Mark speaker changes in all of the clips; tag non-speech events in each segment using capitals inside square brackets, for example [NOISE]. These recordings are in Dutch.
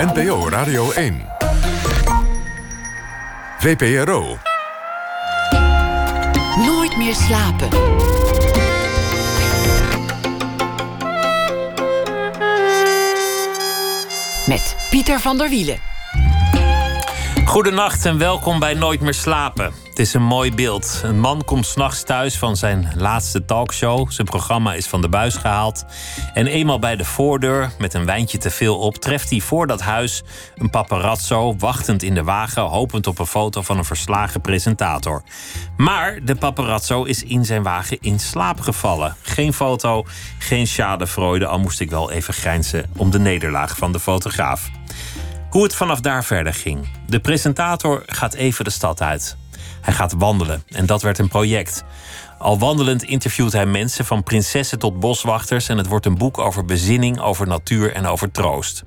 Speaker 1: NPO Radio 1. VPRO.
Speaker 2: Nooit meer slapen. Met Pieter van der Wielen.
Speaker 3: Goedenacht en welkom bij Nooit meer slapen. Het is een mooi beeld. Een man komt s'nachts thuis van zijn laatste talkshow. Zijn programma is van de buis gehaald. En eenmaal bij de voordeur, met een wijntje te veel op, treft hij voor dat huis een paparazzo, wachtend in de wagen, hopend op een foto van een verslagen presentator. Maar de paparazzo is in zijn wagen in slaap gevallen. Geen foto, geen schadefreude, al moest ik wel even grijnzen om de nederlaag van de fotograaf. Hoe het vanaf daar verder ging. De presentator gaat even de stad uit. Hij gaat wandelen en dat werd een project. Al wandelend interviewt hij mensen van prinsessen tot boswachters en het wordt een boek over bezinning, over natuur en over troost.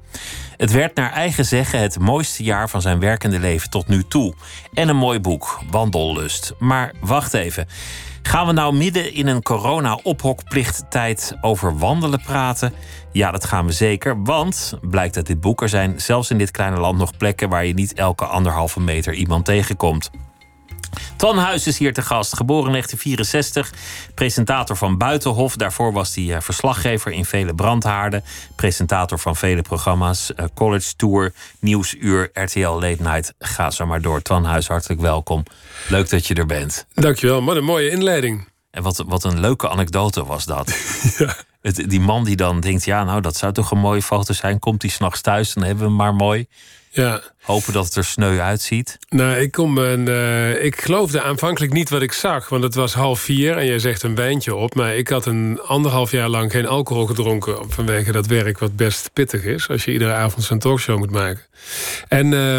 Speaker 3: Het werd naar eigen zeggen het mooiste jaar van zijn werkende leven tot nu toe. En een mooi boek, Wandellust. Maar wacht even. Gaan we nou midden in een corona-ophokplichttijd over wandelen praten? Ja, dat gaan we zeker. Want, blijkt uit dit boek, er zijn zelfs in dit kleine land nog plekken waar je niet elke anderhalve meter iemand tegenkomt. Ton Huis is hier te gast, geboren in 1964, presentator van Buitenhof. Daarvoor was hij eh, verslaggever in vele brandhaarden, presentator van vele programma's, eh, College Tour, Nieuwsuur, RTL Late Night. Ga zo maar door. Ton Huis, hartelijk welkom. Leuk dat je er bent.
Speaker 4: Dankjewel, wat een mooie inleiding.
Speaker 3: En wat, wat een leuke anekdote was dat. [LAUGHS] ja. Het, die man die dan denkt, ja, nou, dat zou toch een mooie foto zijn. Komt hij s'nachts thuis, dan hebben we hem maar mooi.
Speaker 4: Ja.
Speaker 3: Hopen dat het er sneu uitziet.
Speaker 4: Nou, ik, kom een, uh, ik geloofde aanvankelijk niet wat ik zag. Want het was half vier en jij zegt een wijntje op. Maar ik had een anderhalf jaar lang geen alcohol gedronken... vanwege dat werk wat best pittig is... als je iedere avond zo'n talkshow moet maken. En uh,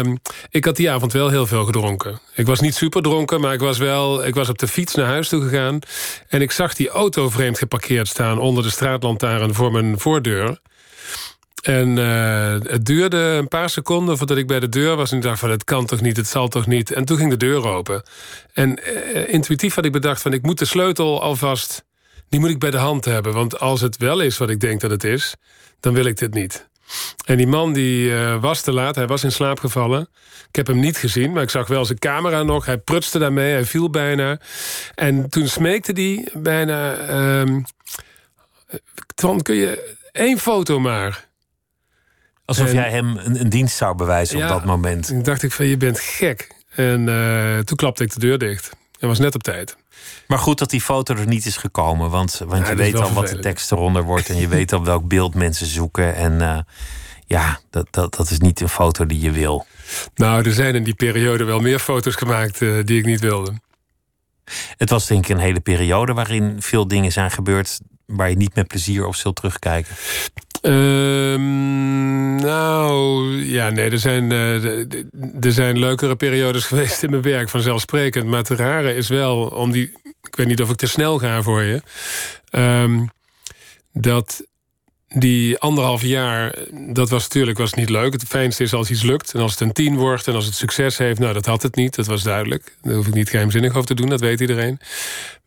Speaker 4: ik had die avond wel heel veel gedronken. Ik was niet super dronken, maar ik was wel... ik was op de fiets naar huis toe gegaan... en ik zag die auto vreemd geparkeerd staan... onder de straatlantaarn voor mijn voordeur... En uh, het duurde een paar seconden voordat ik bij de deur was. En ik dacht van, het kan toch niet, het zal toch niet. En toen ging de deur open. En uh, intuïtief had ik bedacht van, ik moet de sleutel alvast... die moet ik bij de hand hebben. Want als het wel is wat ik denk dat het is... dan wil ik dit niet. En die man die uh, was te laat, hij was in slaap gevallen. Ik heb hem niet gezien, maar ik zag wel zijn camera nog. Hij prutste daarmee, hij viel bijna. En toen smeekte hij bijna... Uh, Twan, kun je één foto maar...
Speaker 3: Alsof jij hem een, een, dienst zou bewijzen op dat moment.
Speaker 4: Toen dacht ik van, je bent gek. En uh, toen klapte ik de deur dicht. En was net op tijd.
Speaker 3: Maar goed dat die foto er niet is gekomen. Want, want ja, je weet al wat de tekst eronder wordt. En je [LAUGHS] weet al welk beeld mensen zoeken. En uh, ja, dat, dat, dat is niet een foto die je wil.
Speaker 4: Nou, er zijn in die periode wel meer foto's gemaakt uh, die ik niet wilde.
Speaker 3: Het was denk ik een hele periode waarin veel dingen zijn gebeurd waar je niet met plezier op zult terugkijken?
Speaker 4: Um, nou, ja, nee, er zijn, uh, er zijn leukere periodes [LAUGHS] geweest in mijn werk, vanzelfsprekend. Maar het rare is wel, om die, ik weet niet of ik te snel ga voor je, um, dat die anderhalf jaar, dat was natuurlijk was niet leuk. Het fijnste is als iets lukt. En als het een tien wordt en als het succes heeft... nou, dat had het niet, dat was duidelijk. Daar hoef ik niet geheimzinnig over te doen, dat weet iedereen.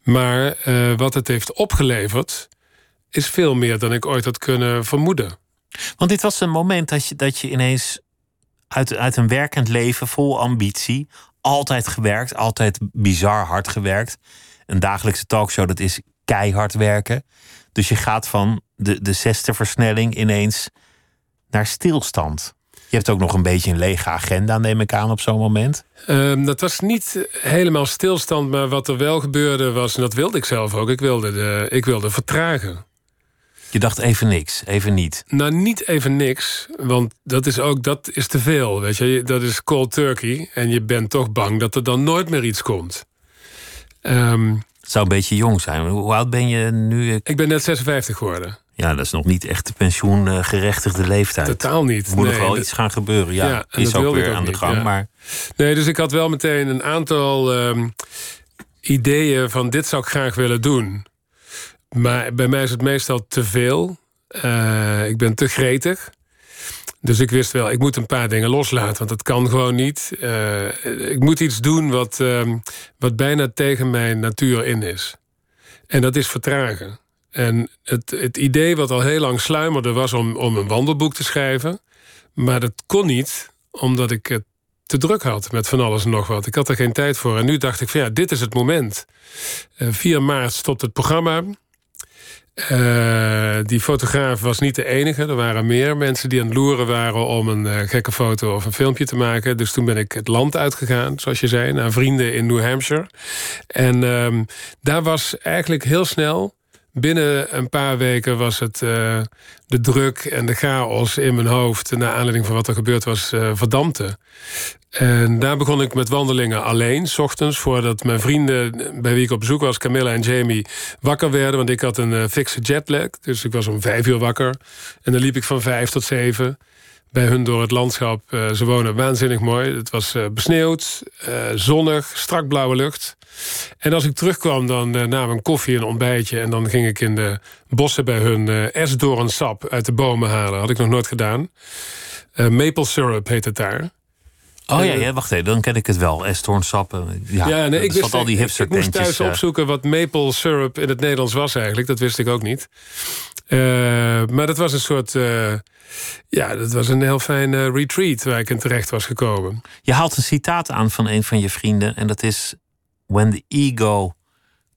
Speaker 4: Maar uh, wat het heeft opgeleverd... is veel meer dan ik ooit had kunnen vermoeden.
Speaker 3: Want dit was een moment dat je, dat je ineens... Uit, uit een werkend leven vol ambitie... altijd gewerkt, altijd bizar hard gewerkt... een dagelijkse talkshow, dat is keihard werken... Dus je gaat van de, de zesde versnelling ineens naar stilstand. Je hebt ook nog een beetje een lege agenda, neem ik aan, op zo'n moment.
Speaker 4: Um, dat was niet helemaal stilstand, maar wat er wel gebeurde was, en dat wilde ik zelf ook, ik wilde, de, ik wilde vertragen.
Speaker 3: Je dacht even niks, even niet.
Speaker 4: Nou, niet even niks, want dat is ook dat is te veel. Weet je, dat is cold turkey en je bent toch bang dat er dan nooit meer iets komt. Um,
Speaker 3: het zou een beetje jong zijn. Hoe oud ben je nu?
Speaker 4: Ik ben net 56 geworden.
Speaker 3: Ja, dat is nog niet echt de pensioengerechtigde leeftijd.
Speaker 4: Totaal niet.
Speaker 3: Er moet nog wel iets gaan gebeuren. Ja, ja is ook weer aan de gang. Maar...
Speaker 4: Nee, dus ik had wel meteen een aantal um, ideeën van dit zou ik graag willen doen. Maar bij mij is het meestal te veel. Uh, ik ben te gretig. Dus ik wist wel, ik moet een paar dingen loslaten. Want het kan gewoon niet. Uh, ik moet iets doen wat, uh, wat bijna tegen mijn natuur in is. En dat is vertragen. En het, het idee wat al heel lang sluimerde was om, om een wandelboek te schrijven. Maar dat kon niet, omdat ik het te druk had met van alles en nog wat. Ik had er geen tijd voor. En nu dacht ik van ja, dit is het moment. Uh, 4 maart stopt het programma. Uh, die fotograaf was niet de enige. Er waren meer mensen die aan het loeren waren om een uh, gekke foto of een filmpje te maken. Dus toen ben ik het land uitgegaan, zoals je zei, naar vrienden in New Hampshire. En uh, daar was eigenlijk heel snel binnen een paar weken was het uh, de druk en de chaos in mijn hoofd... naar aanleiding van wat er gebeurd was, uh, verdampte. En daar begon ik met wandelingen alleen, s ochtends... voordat mijn vrienden bij wie ik op bezoek was, Camilla en Jamie... wakker werden, want ik had een fikse jetlag. Dus ik was om vijf uur wakker. En dan liep ik van vijf tot zeven bij hun door het landschap. Uh, ze wonen waanzinnig mooi. Het was uh, besneeuwd, uh, zonnig, strak blauwe lucht. En als ik terugkwam, dan nam een koffie en een ontbijtje... en dan ging ik in de bossen bij hun uh, uit de bomen halen. Had ik nog nooit gedaan. maple syrup heet het daar.
Speaker 3: Oh ja, ja, wacht even, dan ken ik het wel. Esdoornsap. Ja, ja nee, ik wist, al die hipster
Speaker 4: Ik moest thuis opzoeken wat maple syrup in het Nederlands was eigenlijk. Dat wist ik ook niet. Maar dat was een soort ja, dat was een heel fijn uh, retreat waar ik in terecht was gekomen.
Speaker 3: Je haalt een citaat aan van een van je vrienden en dat is: When the ego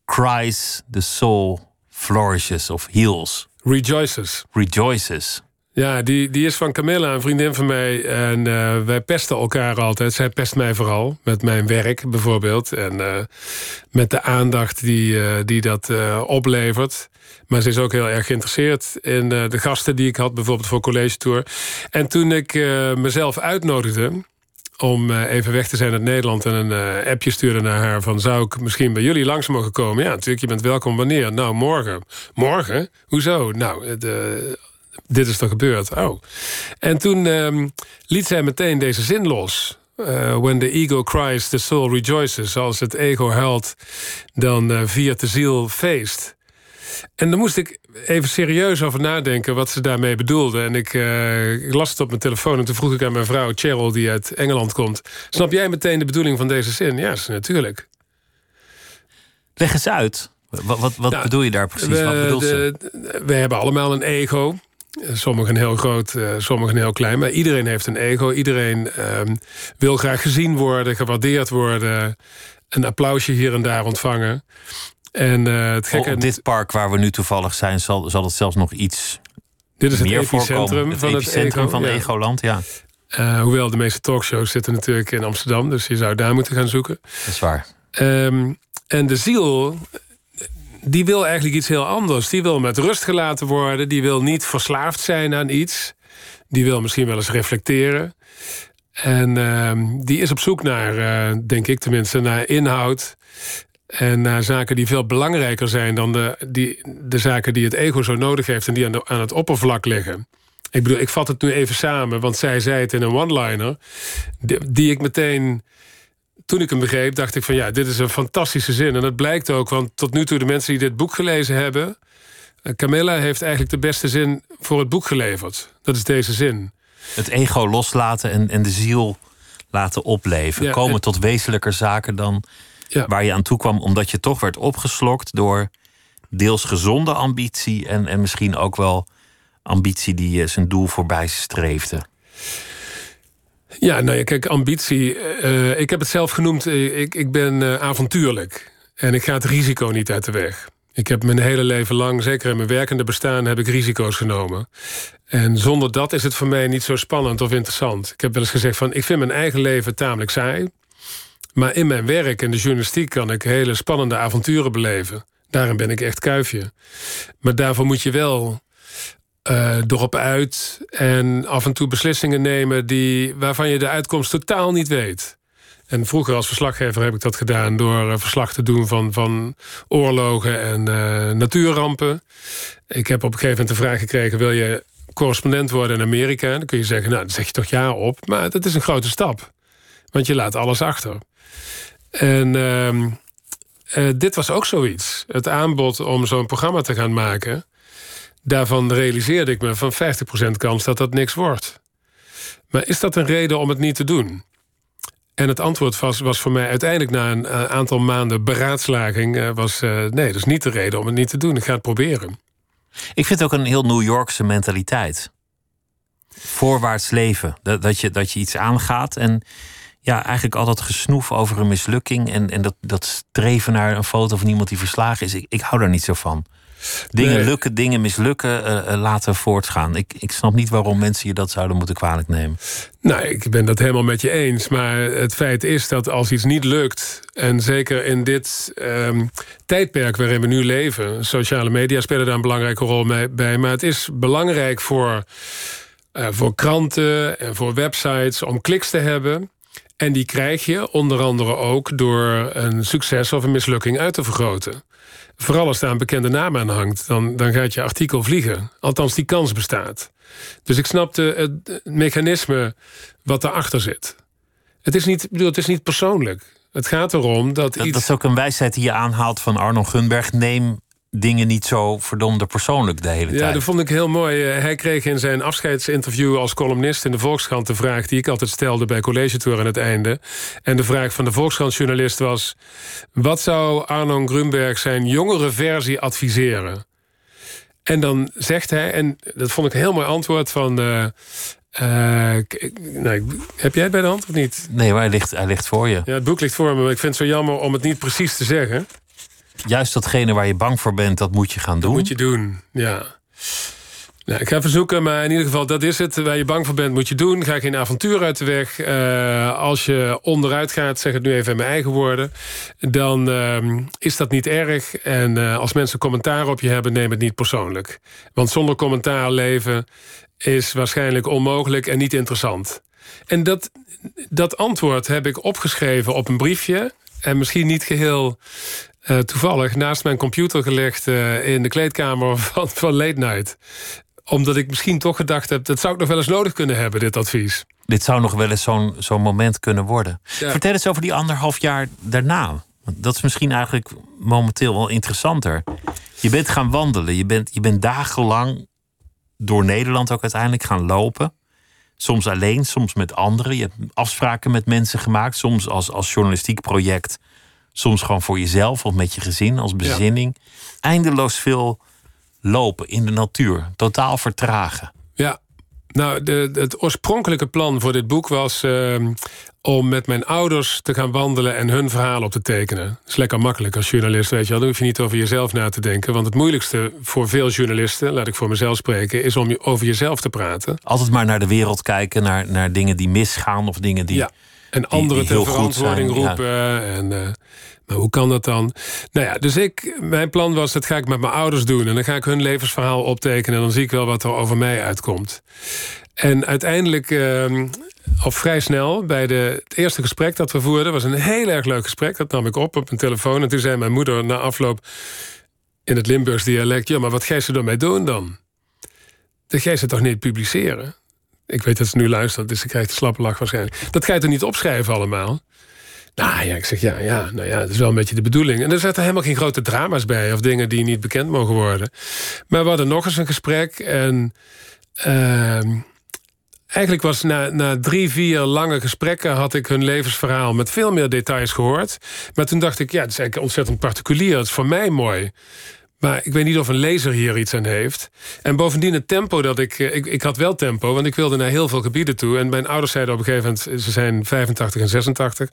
Speaker 3: cries, the soul flourishes of heals.
Speaker 4: Rejoices.
Speaker 3: Rejoices.
Speaker 4: Ja, die, die is van Camilla, een vriendin van mij. En uh, wij pesten elkaar altijd. Zij pest mij vooral. Met mijn werk bijvoorbeeld. En uh, met de aandacht die, uh, die dat oplevert. Maar ze is ook heel erg geïnteresseerd in de gasten die ik had. Bijvoorbeeld voor College Tour. En toen ik mezelf uitnodigde om even weg te zijn uit Nederland... en een appje stuurde naar haar van... zou ik misschien bij jullie langs mogen komen? Ja, natuurlijk, je bent welkom wanneer? Nou, morgen. Morgen? Hoezo? Nou, de dit is er gebeurd. Oh. En toen um, liet zij meteen deze zin los. Uh, when the ego cries, the soul rejoices. Als het ego huilt, dan uh, viert de ziel feest. En dan moest ik even serieus over nadenken wat ze daarmee bedoelde. En ik, uh, ik las het op mijn telefoon en toen vroeg ik aan mijn vrouw Cheryl, die uit Engeland komt... snap jij meteen de bedoeling van deze zin? Ja, natuurlijk.
Speaker 3: Leg eens uit. Wat, wat, wat nou, bedoel je daar precies? We, wat bedoelt ze?
Speaker 4: we hebben allemaal een ego. Sommigen heel groot, uh, sommigen heel klein. Maar iedereen heeft een ego. Iedereen uh, wil graag gezien worden, gewaardeerd worden. Een applausje hier en daar ontvangen. En, uh, het
Speaker 3: gekke... Op dit park waar we nu toevallig zijn... zal, zal het zelfs nog iets
Speaker 4: Dit is het epicentrum
Speaker 3: het
Speaker 4: van
Speaker 3: epicentrum het ego, van ja. Egoland, ja.
Speaker 4: Uh, hoewel de meeste talkshows zitten natuurlijk in Amsterdam. Dus je zou daar moeten gaan zoeken.
Speaker 3: Dat is waar.
Speaker 4: Um, en de ziel die wil eigenlijk iets heel anders. Die wil met rust gelaten worden. Die wil niet verslaafd zijn aan iets. Die wil misschien wel eens reflecteren. En uh, die is op zoek naar, uh, denk ik tenminste, naar inhoud. En naar zaken die veel belangrijker zijn dan de, die, de zaken die het ego zo nodig heeft en die aan, aan het oppervlak liggen. Ik bedoel, ik vat het nu even samen, want zij zei het in een one-liner, die ik meteen toen ik hem begreep, dacht ik van ja, dit is een fantastische zin. En dat blijkt ook, want tot nu toe de mensen die dit boek gelezen hebben... Eh, Camilla heeft eigenlijk de beste zin voor het boek geleverd. Dat is deze zin.
Speaker 3: Het ego loslaten en, en de ziel laten opleven. Komen tot wezenlijker zaken dan ja. waar je aan toe kwam... omdat je toch werd opgeslokt door deels gezonde ambitie... en, en misschien ook wel ambitie die zijn doel voorbij streefde.
Speaker 4: Ja, nou ja, kijk, ambitie. Uh, ik heb het zelf genoemd, eh, ik, ik ben uh, avontuurlijk. En ik ga het risico niet uit de weg. Ik heb mijn hele leven lang, zeker in mijn werkende bestaan... heb ik risico's genomen. En zonder dat is het voor mij niet zo spannend of interessant. Ik heb wel eens gezegd van, ik vind mijn eigen leven tamelijk saai. Maar in mijn werk en de journalistiek kan ik hele spannende avonturen beleven. Daarin ben ik echt kuifje. Maar daarvoor moet je wel uh, erop uit en af en toe beslissingen nemen die, waarvan je de uitkomst totaal niet weet. En vroeger als verslaggever heb ik dat gedaan door uh, verslag te doen van, van oorlogen en uh, natuurrampen. Ik heb op een gegeven moment de vraag gekregen: wil je correspondent worden in Amerika? Dan kun je zeggen: Nou, dan zeg je toch ja op. Maar dat is een grote stap, want je laat alles achter. En uh, dit was ook zoiets. Het aanbod om zo'n programma te gaan maken Daarvan realiseerde ik me van 50% kans dat dat niks wordt. Maar is dat een reden om het niet te doen? En het antwoord was, was voor mij uiteindelijk na een uh, aantal maanden beraadslaging... Uh, was uh, nee, dat is niet de reden om het niet te doen. Ik ga het proberen.
Speaker 3: Ik vind het ook een heel New Yorkse mentaliteit. voorwaarts leven. Dat, dat, je, dat je iets aangaat en ja, eigenlijk altijd gesnoef over een mislukking. En, en dat, dat streven naar een foto van iemand die verslagen is. Ik, ik hou daar niet zo van. Dingen
Speaker 4: Nee.
Speaker 3: lukken, dingen mislukken, eh, eh, laten voortgaan. Ik, ik snap niet waarom mensen je dat zouden moeten kwalijk nemen.
Speaker 4: Nou, ik ben dat helemaal met je eens. Maar het feit is dat als iets niet lukt... en zeker in dit ehm, tijdperk waarin we nu leven... sociale media spelen daar een belangrijke rol mee- bij... maar het is belangrijk voor, eh, voor kranten en voor websites om kliks te hebben... En die krijg je onder andere ook door een succes of een mislukking uit te vergroten. Vooral als daar een bekende naam aan hangt, dan, dan gaat je artikel vliegen. Althans, die kans bestaat. Dus ik snap de, het, het mechanisme wat daarachter zit. Het is, niet, bedoel, het is niet persoonlijk. Het gaat erom dat,
Speaker 3: Dat,
Speaker 4: iets...
Speaker 3: dat is ook een wijsheid die je aanhaalt van Arno Gunberg. Neem dingen niet zo verdomde persoonlijk de hele
Speaker 4: Ja,
Speaker 3: tijd.
Speaker 4: dat vond ik heel mooi. Eh, Hij kreeg in zijn afscheidsinterview als columnist in de Volkskrant de vraag die ik altijd stelde bij College Tour aan het einde. En de vraag van de Volkskrant-journalist was: wat zou Arno Grunberg zijn jongere versie adviseren? En dan zegt hij, en dat vond ik een heel mooi antwoord van. eh, eh, nou, heb jij het bij de hand of niet?
Speaker 3: Nee, maar hij ligt, hij ligt voor je.
Speaker 4: Ja, het boek ligt voor me, maar ik vind het zo jammer om het niet precies te zeggen.
Speaker 3: Juist datgene waar je bang voor bent, dat moet je gaan doen.
Speaker 4: Moet je doen, ja. Nou, ik ga verzoeken, maar in ieder geval, dat is het. Waar je bang voor bent, moet je doen. Ga geen avontuur uit de weg. Eh, als je onderuit gaat, zeg het nu even in mijn eigen woorden... dan ehm, is dat niet erg. En eh, als mensen commentaar op je hebben, neem het niet persoonlijk. Want zonder commentaar leven is waarschijnlijk onmogelijk en niet interessant. En dat, dat antwoord heb ik opgeschreven op een briefje... en misschien niet geheel eh, toevallig naast mijn computer gelegd eh, in de kleedkamer [LAUGHS] van, van Late Night. Omdat ik misschien toch gedacht heb, dat zou ik nog wel eens nodig kunnen hebben, dit advies.
Speaker 3: Dit zou nog wel eens zo'n zo'n moment kunnen worden.
Speaker 4: Ja.
Speaker 3: Vertel eens over die anderhalf jaar daarna. Dat is misschien eigenlijk momenteel wel interessanter. Je bent gaan wandelen. Je bent, je bent dagenlang door Nederland ook uiteindelijk gaan lopen. Soms alleen, soms met anderen. Je hebt afspraken met mensen gemaakt. Soms als, als journalistiek project. Soms gewoon voor jezelf of met je gezin als bezinning. Eindeloos veel lopen in de natuur. Totaal vertragen.
Speaker 4: Ja, nou, de, het oorspronkelijke plan voor dit boek was ehm, om met mijn ouders te gaan wandelen en hun verhaal op te tekenen. Dat is lekker makkelijk als journalist, weet je wel. Dan hoef je niet over jezelf na te denken. Want het moeilijkste voor veel journalisten, laat ik voor mezelf spreken, is om over jezelf te praten.
Speaker 3: Altijd maar naar de wereld kijken, naar, naar dingen die misgaan of dingen die.
Speaker 4: Ja. En anderen
Speaker 3: heel
Speaker 4: ter verantwoording
Speaker 3: zijn, ja.
Speaker 4: roepen. En, eh, maar hoe kan dat dan? Nou ja, dus ik, mijn plan was, dat ga ik met mijn ouders doen. En dan ga ik hun levensverhaal optekenen. En dan zie ik wel wat er over mij uitkomt. En uiteindelijk, eh, of vrij snel, bij de, het eerste gesprek dat we voerden... was een heel erg leuk gesprek. Dat nam ik op op mijn telefoon. En toen zei mijn moeder na afloop in het Limburgs dialect... ja, maar wat ga je ze ermee doen dan? Dat ga je ze toch niet publiceren? Ik weet dat ze nu luistert, dus ze krijgt een slappe lach waarschijnlijk. Dat ga je toch niet opschrijven allemaal? Nou ja, ik zeg ja, ja, nou ja, dat is wel een beetje de bedoeling. En er zaten helemaal geen grote drama's bij... of dingen die niet bekend mogen worden. Maar we hadden nog eens een gesprek en... ehm, Eigenlijk was na, na drie, vier lange gesprekken... had ik hun levensverhaal met veel meer details gehoord. Maar toen dacht ik, ja, het is eigenlijk ontzettend particulier. Het is voor mij mooi. Maar ik weet niet of een lezer hier iets aan heeft. En bovendien het tempo dat ik, eh, ik... Ik had wel tempo, want ik wilde naar heel veel gebieden toe. En mijn ouders zeiden op een gegeven moment... ze zijn 85 en 86.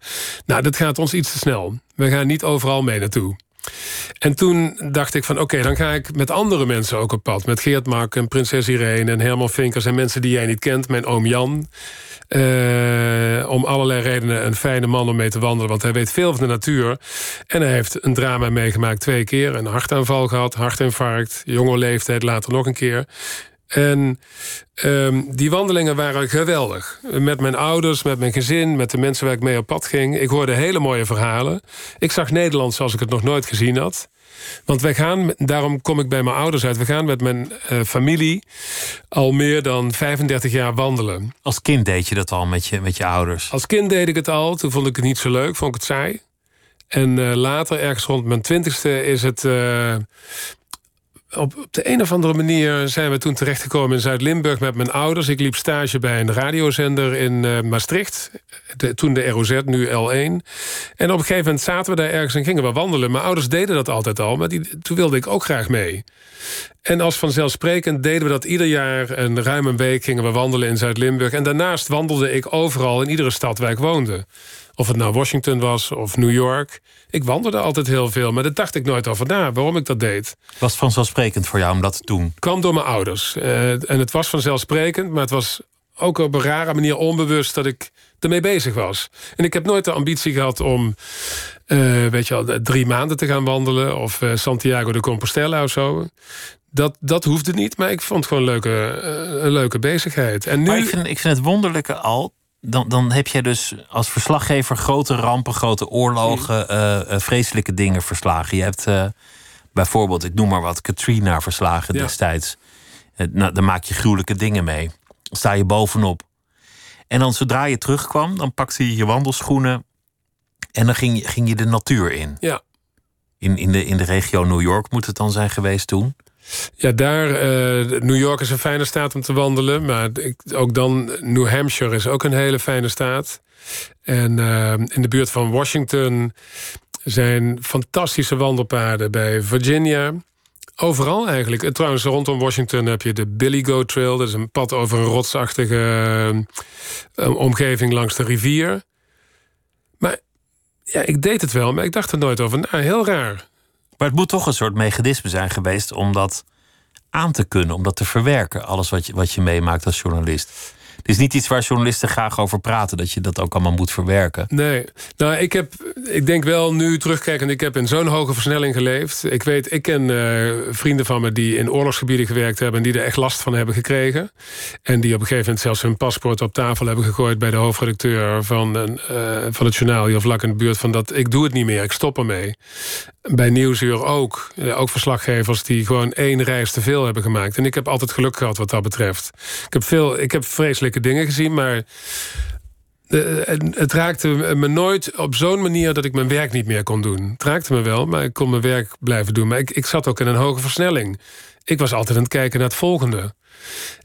Speaker 4: Nou, dat gaat ons iets te snel. We gaan niet overal mee naartoe. En toen dacht ik van oké, dan ga ik met andere mensen ook op pad. Met Geert Mak en Prinses Irene en Herman Vinkers... en mensen die jij niet kent, mijn oom Jan. Eh, om allerlei redenen een fijne man om mee te wandelen... want hij weet veel van de natuur. En hij heeft een drama meegemaakt twee keer. Een hartaanval gehad, hartinfarct, jonge leeftijd, later nog een keer. En ehm, die wandelingen waren geweldig. Met mijn ouders, met mijn gezin, met de mensen waar ik mee op pad ging. Ik hoorde hele mooie verhalen. Ik zag Nederland zoals ik het nog nooit gezien had. Want wij gaan, daarom kom ik bij mijn ouders uit... we gaan met mijn eh, familie al meer dan 35 jaar wandelen.
Speaker 3: Als kind deed je dat al met je, met je ouders.
Speaker 4: Als kind deed ik het al, toen vond ik het niet zo leuk, vond ik het saai. En eh, later, ergens rond mijn twintigste, is het... eh, op, op de een of andere manier zijn we toen terechtgekomen in Zuid-Limburg met mijn ouders. Ik liep stage bij een radiozender in eh, Maastricht. De- toen de ROZ, nu L1. En op een gegeven moment zaten we daar ergens en gingen we wandelen. Mijn ouders deden dat altijd al, maar die, toen wilde ik ook graag mee. En als vanzelfsprekend deden we dat ieder jaar. En ruim een week gingen we wandelen in Zuid-Limburg. En daarnaast wandelde ik overal in iedere stad waar ik woonde. Of het nou Washington was of New York. Ik wandelde altijd heel veel, maar daar dacht ik nooit over na waarom ik dat deed.
Speaker 3: Was het vanzelfsprekend voor jou om dat te doen?
Speaker 4: kwam door mijn ouders. Uh, en het was vanzelfsprekend, maar het was ook op een rare manier onbewust dat ik ermee bezig was. En ik heb nooit de ambitie gehad om, uh, weet je wel, drie maanden te gaan wandelen of uh, Santiago de Compostela of zo. Dat, dat hoefde niet, maar ik vond het gewoon een leuke, een leuke bezigheid. En nu...
Speaker 3: Maar ik vind, ik vind het wonderlijke al dan, dan heb jij dus als verslaggever grote rampen, grote oorlogen, uh, vreselijke dingen verslagen. Je hebt uh, bijvoorbeeld, ik noem maar wat, Katrina verslagen destijds. nou, dan maak je gruwelijke dingen mee. sta je bovenop. En dan zodra je terugkwam, dan pakte je je wandelschoenen en dan ging je, ging je de natuur in.
Speaker 4: Ja.
Speaker 3: In, in, de, in de regio New York moet het dan zijn geweest toen.
Speaker 4: Ja, daar, uh, New York is een fijne staat om te wandelen. Maar ook dan, New Hampshire is ook een hele fijne staat. En uh, in de buurt van Washington zijn fantastische wandelpaden bij Virginia. Overal eigenlijk. En trouwens, rondom Washington heb je de Billy Goat Trail. Dat is een pad over een rotsachtige omgeving langs de rivier. Maar ja, ik deed het wel, maar ik dacht er nooit over. Heel raar.
Speaker 3: Maar het moet toch een soort mechanisme zijn geweest om dat aan te kunnen, om dat te verwerken, alles wat je, wat je meemaakt als journalist. Het is niet iets waar journalisten graag over praten, dat je dat ook allemaal moet verwerken.
Speaker 4: Nee, nou, ik heb, ik denk wel nu terugkijkend, ik heb in zo'n hoge versnelling geleefd. Ik weet, ik ken uh, vrienden van me die in oorlogsgebieden gewerkt hebben en die er echt last van hebben gekregen. En die op een gegeven moment zelfs hun paspoort op tafel hebben gegooid bij de hoofdredacteur van, een, uh, van het journaal, hier vlak in de buurt, van dat ik doe het niet meer, ik stop ermee. Bij Nieuwsuur ook. Ook verslaggevers die gewoon één reis te veel hebben gemaakt. En ik heb altijd geluk gehad wat dat betreft. Ik heb, veel, ik heb dingen gezien, maar het raakte me nooit op zo'n manier dat ik mijn werk niet meer kon doen. Het raakte me wel, maar ik kon mijn werk blijven doen. Maar ik, ik zat ook in een hoge versnelling. Ik was altijd aan het kijken naar het volgende.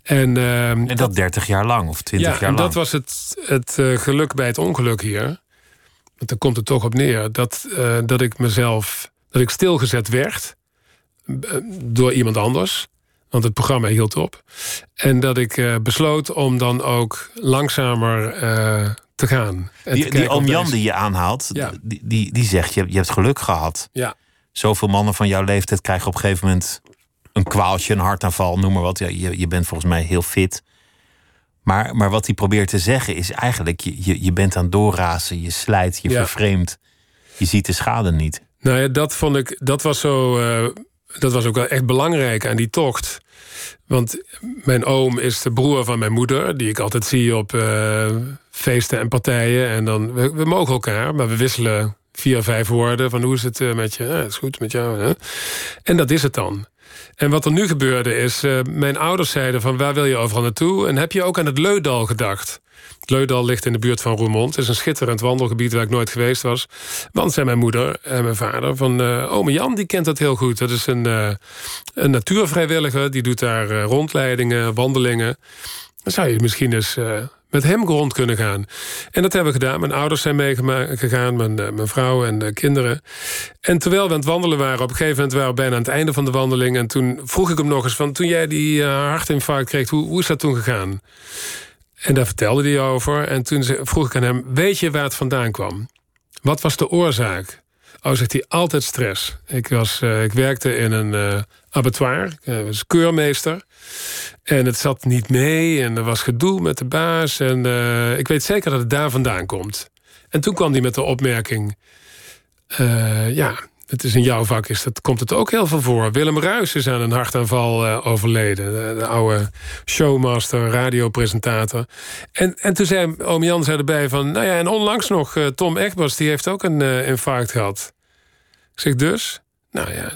Speaker 4: En, uh,
Speaker 3: en dat, 30 jaar lang of 20
Speaker 4: ja,
Speaker 3: jaar lang.
Speaker 4: En dat was het, het uh, geluk bij het ongeluk hier. Want daar komt het toch op neer dat, uh, dat ik mezelf, dat ik stilgezet werd door iemand anders. Want het programma hield op. En dat ik uh, besloot om dan ook langzamer uh, te gaan.
Speaker 3: En die, die oom Jan die je aanhaalt,
Speaker 4: ja.
Speaker 3: die, die, die zegt: je, je hebt geluk gehad.
Speaker 4: Ja.
Speaker 3: Zoveel mannen van jouw leeftijd krijgen op een gegeven moment een kwaaltje, een hartaanval, noem maar wat. Ja, je, je bent volgens mij heel fit. Maar, maar wat hij probeert te zeggen is eigenlijk: je, je, je bent aan doorrazen, je slijt, je ja. vervreemdt. Je ziet de schade niet.
Speaker 4: Nou ja, dat vond ik, dat was zo. Uh, dat was ook wel echt belangrijk aan die tocht. Want mijn oom is de broer van mijn moeder, die ik altijd zie op uh, feesten en partijen. En dan, we, mogen elkaar, maar we wisselen vier, vijf woorden van hoe is het uh, met je? Ja, het is goed met jou. Hè? En dat is het dan. En wat er nu gebeurde is, uh, mijn ouders zeiden van waar wil je overal naartoe? En heb je ook aan het Leudal gedacht? Het Leudal ligt in de buurt van Roermond. Het is een schitterend wandelgebied waar ik nooit geweest was. Want zei mijn moeder en mijn vader van... Uh, ome Jan, die kent dat heel goed. Dat is een, uh, een natuurvrijwilliger. Die doet daar rondleidingen, wandelingen. Dan zou je misschien eens met hem rond kunnen gaan. En dat hebben we gedaan. Mijn ouders zijn meegegaan, mijn, mijn vrouw en de kinderen. En terwijl we aan het wandelen waren... op een gegeven moment waren we bijna aan het einde van de wandeling... en toen vroeg ik hem nog eens van... toen jij die hartinfarct kreeg, hoe, is dat toen gegaan? En daar vertelde hij over. En toen vroeg ik aan hem: Weet je waar het vandaan kwam? Wat was de oorzaak? Oh, zegt hij, altijd stress. Ik, was, uh, ik werkte in een uh, abattoir. Ik was keurmeester. En het zat niet mee. En er was gedoe met de baas. En uh, ik weet zeker dat het daar vandaan komt. En toen kwam hij met de opmerking... ja, het is in jouw vak, is dat, komt het ook heel veel voor. Willem Ruis is aan een hartaanval overleden. De, de, oude showmaster, radiopresentator. En, en toen zei oom Jan zei erbij van... nou ja, en onlangs nog, Tom Egbers, die heeft ook een infarct gehad. Ik zeg dus? Nou ja,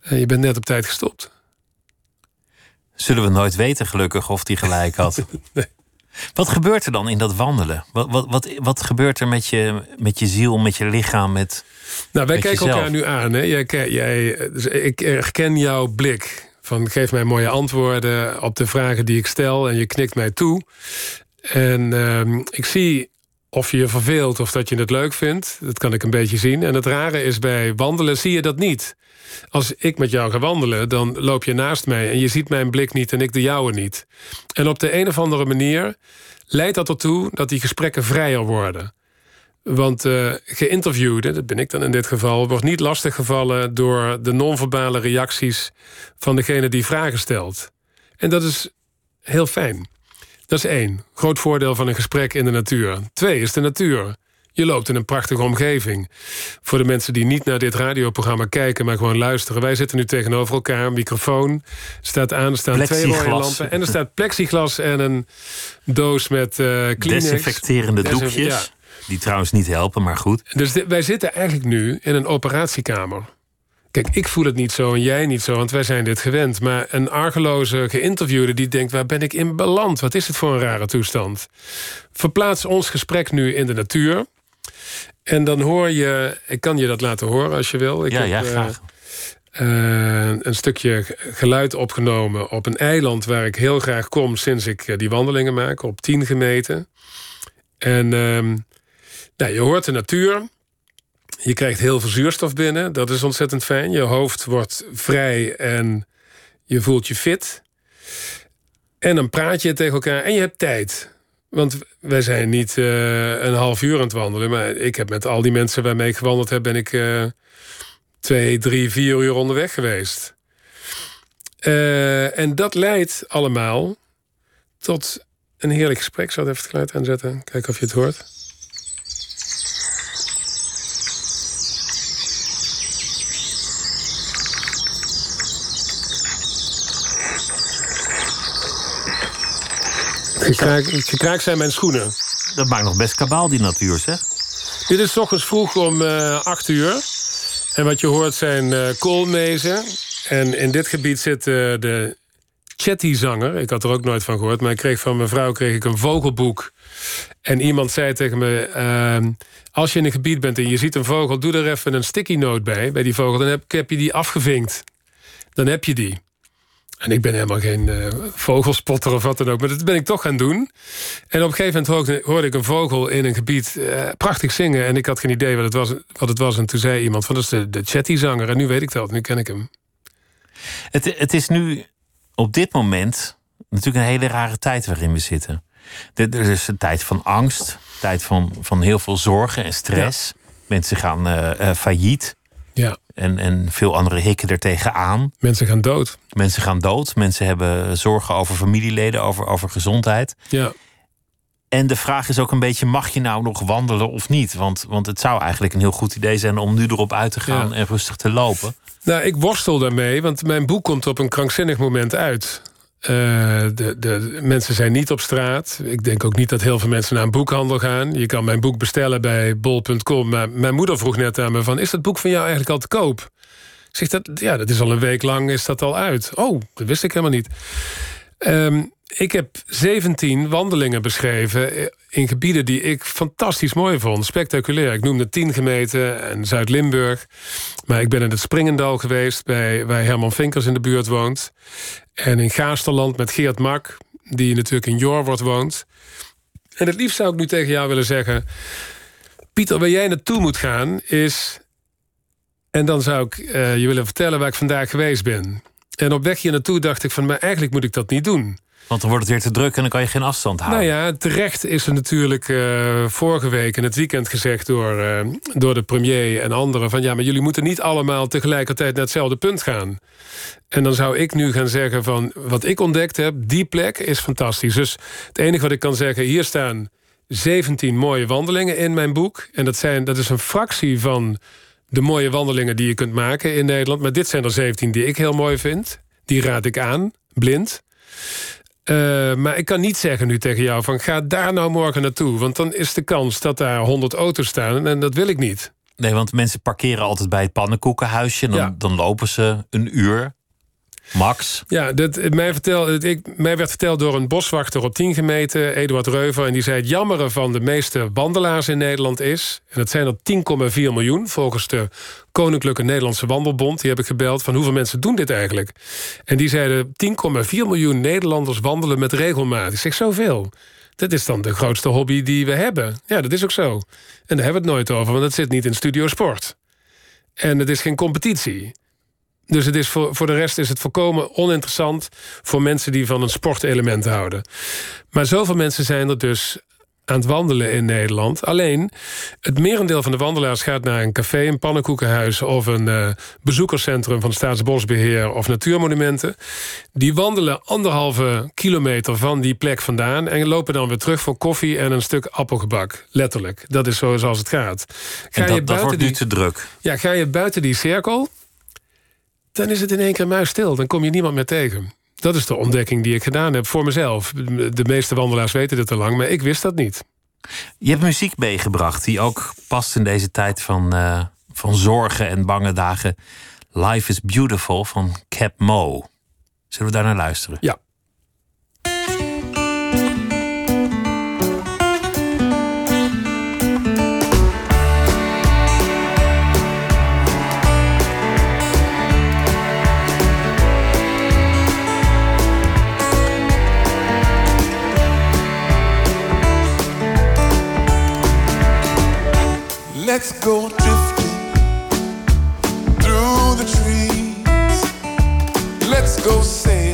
Speaker 4: je bent net op tijd gestopt.
Speaker 3: Zullen we nooit weten, gelukkig, of die gelijk had. [LAUGHS]
Speaker 4: nee.
Speaker 3: Wat gebeurt er dan in dat wandelen? Wat, wat, wat, wat gebeurt er met je, met je ziel, met je lichaam, met
Speaker 4: Nou, wij kijken
Speaker 3: jezelf?
Speaker 4: elkaar nu aan. Hè? Jij, jij, dus ik herken jouw blik. Van geef mij mooie antwoorden op de vragen die ik stel. En je knikt mij toe. En uh, ik zie of je je verveelt of dat je het leuk vindt. Dat kan ik een beetje zien. En het rare is bij wandelen zie je dat niet. Als ik met jou ga wandelen, dan loop je naast mij... en je ziet mijn blik niet en ik de jouwe niet. En op de een of andere manier leidt dat ertoe... dat die gesprekken vrijer worden. Want uh, geïnterviewde, dat ben ik dan in dit geval... wordt niet lastiggevallen door de non-verbale reacties... van degene die vragen stelt. En dat is heel fijn. Dat is één. Groot voordeel van een gesprek in de natuur. Twee is de natuur. Je loopt in een prachtige omgeving. Voor de mensen die niet naar dit radioprogramma kijken... maar gewoon luisteren. Wij zitten nu tegenover elkaar. Een microfoon staat aan. Er staan twee mooie lampen. En er staat plexiglas en een doos met uh, Kleenex.
Speaker 3: Desinfecterende doekjes. Die trouwens niet helpen, maar goed.
Speaker 4: Dus wij zitten eigenlijk nu in een operatiekamer. Kijk, ik voel het niet zo en jij niet zo, want wij zijn dit gewend. Maar een argeloze geïnterviewde die denkt... waar ben ik in beland? Wat is het voor een rare toestand? Verplaats ons gesprek nu in de natuur. En dan hoor je... Ik kan je dat laten horen als je wil. Ik
Speaker 3: ja, heb, ja, graag.
Speaker 4: Uh, een stukje geluid opgenomen op een eiland... waar ik heel graag kom sinds ik eh, die wandelingen maak. Op tien gemeten. En uh, nou, je hoort de natuur... Je krijgt heel veel zuurstof binnen. Dat is ontzettend fijn. Je hoofd wordt vrij en je voelt je fit. En dan praat je tegen elkaar en je hebt tijd. Want wij zijn niet uh, een half uur aan het wandelen. Maar ik heb met al die mensen waarmee ik gewandeld heb... ben ik uh, twee, drie, vier uur onderweg geweest. Uh, en dat leidt allemaal tot een heerlijk gesprek. Ik zal even het geluid aanzetten. Kijken of je het hoort. Gekraak, zijn mijn schoenen.
Speaker 3: Dat maakt nog best kabaal, die natuur, zeg.
Speaker 4: Dit is ochtends vroeg om uh, 8 uur. En wat je hoort zijn uh, koolmezen. En in dit gebied zit uh, de Chetty-zanger. Ik had er ook nooit van gehoord. Maar ik kreeg van mijn vrouw kreeg ik een vogelboek. En iemand zei tegen me... Ehm, als je in een gebied bent en je ziet een vogel... doe er even een sticky note bij, bij die vogel. Dan heb, heb je die afgevinkt. Dan heb je die. En ik ben helemaal geen uh, vogelspotter of wat dan ook. Maar dat ben ik toch gaan doen. En op een gegeven moment hoorde, ik een vogel in een gebied uh, prachtig zingen. En ik had geen idee wat het was. Wat het was. En toen zei iemand van dat is de, de Chatty-zanger. En nu weet ik dat. Nu ken ik hem.
Speaker 3: Het, het is nu op dit moment natuurlijk een hele rare tijd waarin we zitten. Er is een tijd van angst. Tijd van, van heel veel zorgen en stress. Mensen gaan uh, failliet.
Speaker 4: Ja.
Speaker 3: En, en veel andere hikken er tegenaan.
Speaker 4: Mensen gaan dood.
Speaker 3: Mensen gaan dood. Mensen hebben zorgen over familieleden, over, over gezondheid.
Speaker 4: Ja.
Speaker 3: En de vraag is ook een beetje: mag je nou nog wandelen of niet? Want, want het zou eigenlijk een heel goed idee zijn om nu erop uit te gaan en rustig te lopen.
Speaker 4: Nou, ik worstel daarmee, want mijn boek komt op een krankzinnig moment uit. Uh, de, de mensen zijn niet op straat. Ik denk ook niet dat heel veel mensen naar een boekhandel gaan. Je kan mijn boek bestellen bij bol.com. Maar mijn moeder vroeg net aan me van... is dat boek van jou eigenlijk al te koop? Ik zeg, dat, ja, dat is al een week lang is dat al uit. Oh, dat wist ik helemaal niet. Um, ik heb 17 wandelingen beschreven in gebieden die ik fantastisch mooi vond. Spectaculair. Ik noemde 10 gemeten en Zuid-Limburg. Maar ik ben in het Springendal geweest, bij, waar Herman Vinkers in de buurt woont. En in Gaasterland met Geert Mak, die natuurlijk in Jorwort woont. En het liefst zou ik nu tegen jou willen zeggen... Pieter, waar jij naartoe moet gaan is... En dan zou ik uh, je willen vertellen waar ik vandaag geweest ben. En op weg hier naartoe dacht ik van... maar eigenlijk moet ik dat niet doen.
Speaker 3: Want dan wordt het weer te druk en dan kan je geen afstand houden.
Speaker 4: Nou ja, terecht is er natuurlijk uh, vorige week in het weekend gezegd... Door, uh, door de premier en anderen van... ja, maar jullie moeten niet allemaal tegelijkertijd naar hetzelfde punt gaan. En dan zou ik nu gaan zeggen van... wat ik ontdekt heb, die plek is fantastisch. Dus het enige wat ik kan zeggen, hier staan 17 mooie wandelingen in mijn boek. En dat, zijn, dat is een fractie van de mooie wandelingen die je kunt maken in Nederland. Maar dit zijn er 17 die ik heel mooi vind. Die raad ik aan, blind. Uh, maar ik kan niet zeggen nu tegen jou van ga daar nou morgen naartoe. Want dan is de kans dat daar 100 auto's staan en dat wil ik niet.
Speaker 3: Nee, want mensen parkeren altijd bij het pannenkoekenhuisje. En dan, ja. dan lopen ze een uur. Max?
Speaker 4: Ja, dat, mij, vertel, ik, mij werd verteld door een boswachter op 10 gemeten, Eduard Reuver. En die zei: Het jammere van de meeste wandelaars in Nederland is. En dat zijn er 10,4 miljoen volgens de Koninklijke Nederlandse Wandelbond. Die heb ik gebeld van hoeveel mensen doen dit eigenlijk. En die zeiden: 10,4 miljoen Nederlanders wandelen met regelmaat. Ik zeg zoveel. Dat is dan de grootste hobby die we hebben. Ja, dat is ook zo. En daar hebben we het nooit over, want het zit niet in Studio Sport. En het is geen competitie. Dus het is voor, voor de rest is het volkomen oninteressant voor mensen die van een sportelement houden. Maar zoveel mensen zijn er dus aan het wandelen in Nederland. Alleen, het merendeel van de wandelaars gaat naar een café, een pannenkoekenhuis of een uh, bezoekerscentrum van Staatsbosbeheer of Natuurmonumenten. Die wandelen anderhalve kilometer van die plek vandaan en lopen dan weer terug voor koffie en een stuk appelgebak. Letterlijk. Dat is zo zoals het gaat.
Speaker 3: Ga dat, je dat wordt nu te druk.
Speaker 4: Ja, ga je buiten die cirkel, dan is het in één keer muisstil. Dan kom je niemand meer tegen. Dat is de ontdekking die ik gedaan heb voor mezelf. De meeste wandelaars weten dit al lang, maar ik wist dat niet.
Speaker 3: Je hebt muziek meegebracht die ook past in deze tijd van, uh, van zorgen en bange dagen. Life is Beautiful van Cap Mo. Zullen we daar naar luisteren?
Speaker 4: Ja.
Speaker 5: Let's go drifting through the trees. Let's go sailing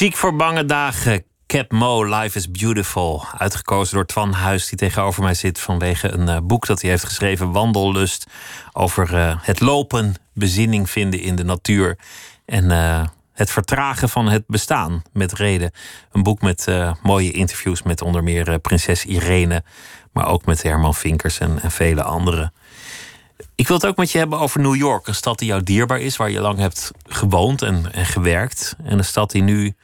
Speaker 3: Muziek voor bange dagen. Cap Mo, Life is Beautiful. Uitgekozen door Twan Huis, die tegenover mij zit vanwege een uh, boek dat hij heeft geschreven, Wandellust. Over uh, het lopen, bezinning vinden in de natuur. En uh, het vertragen van het bestaan met reden. Een boek met mooie interviews met onder meer prinses Irene. Maar ook met Herman Vinkers en vele anderen. Ik wil het ook met je hebben over New York. Een stad die jou dierbaar is, waar je lang hebt gewoond en, en gewerkt. En een stad die nu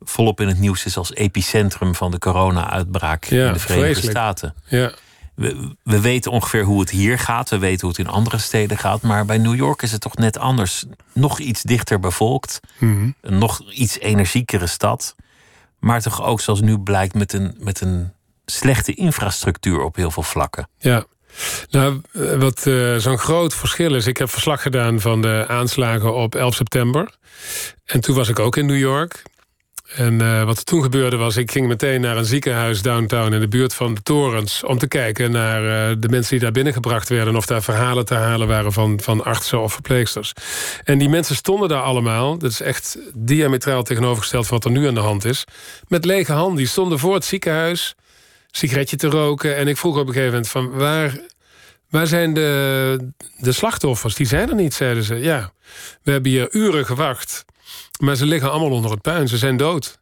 Speaker 3: volop in het nieuws is als epicentrum van de corona-uitbraak
Speaker 4: Ja,
Speaker 3: in de Verenigde
Speaker 4: vreselijk.
Speaker 3: Staten.
Speaker 4: Ja,
Speaker 3: We, we weten ongeveer hoe het hier gaat. We weten hoe het in andere steden gaat. Maar bij New York is het toch net anders. Nog iets dichter bevolkt.
Speaker 4: Mhm.
Speaker 3: Een nog iets energiekere stad. Maar toch ook, zoals nu blijkt, met een, met een slechte infrastructuur op heel veel vlakken.
Speaker 4: ja. Nou, eh, wat eh, zo'n groot verschil is... ik heb verslag gedaan van de aanslagen op 11 september. En toen was ik ook in New York. En eh, wat er toen gebeurde was... ik ging meteen naar een ziekenhuis downtown... in de buurt van de torens... om te kijken naar de mensen die daar binnengebracht werden... of daar verhalen te halen waren van, van artsen of verpleegsters. En die mensen stonden daar allemaal... dat is echt diametraal tegenovergesteld van wat er nu aan de hand is... met lege handen. Die stonden voor het ziekenhuis sigaretje te roken. En ik vroeg op een gegeven moment van waar, waar zijn de, de slachtoffers? Die zijn er niet, zeiden ze. Ja, we hebben hier uren gewacht. Maar ze liggen allemaal onder het puin. Ze zijn dood.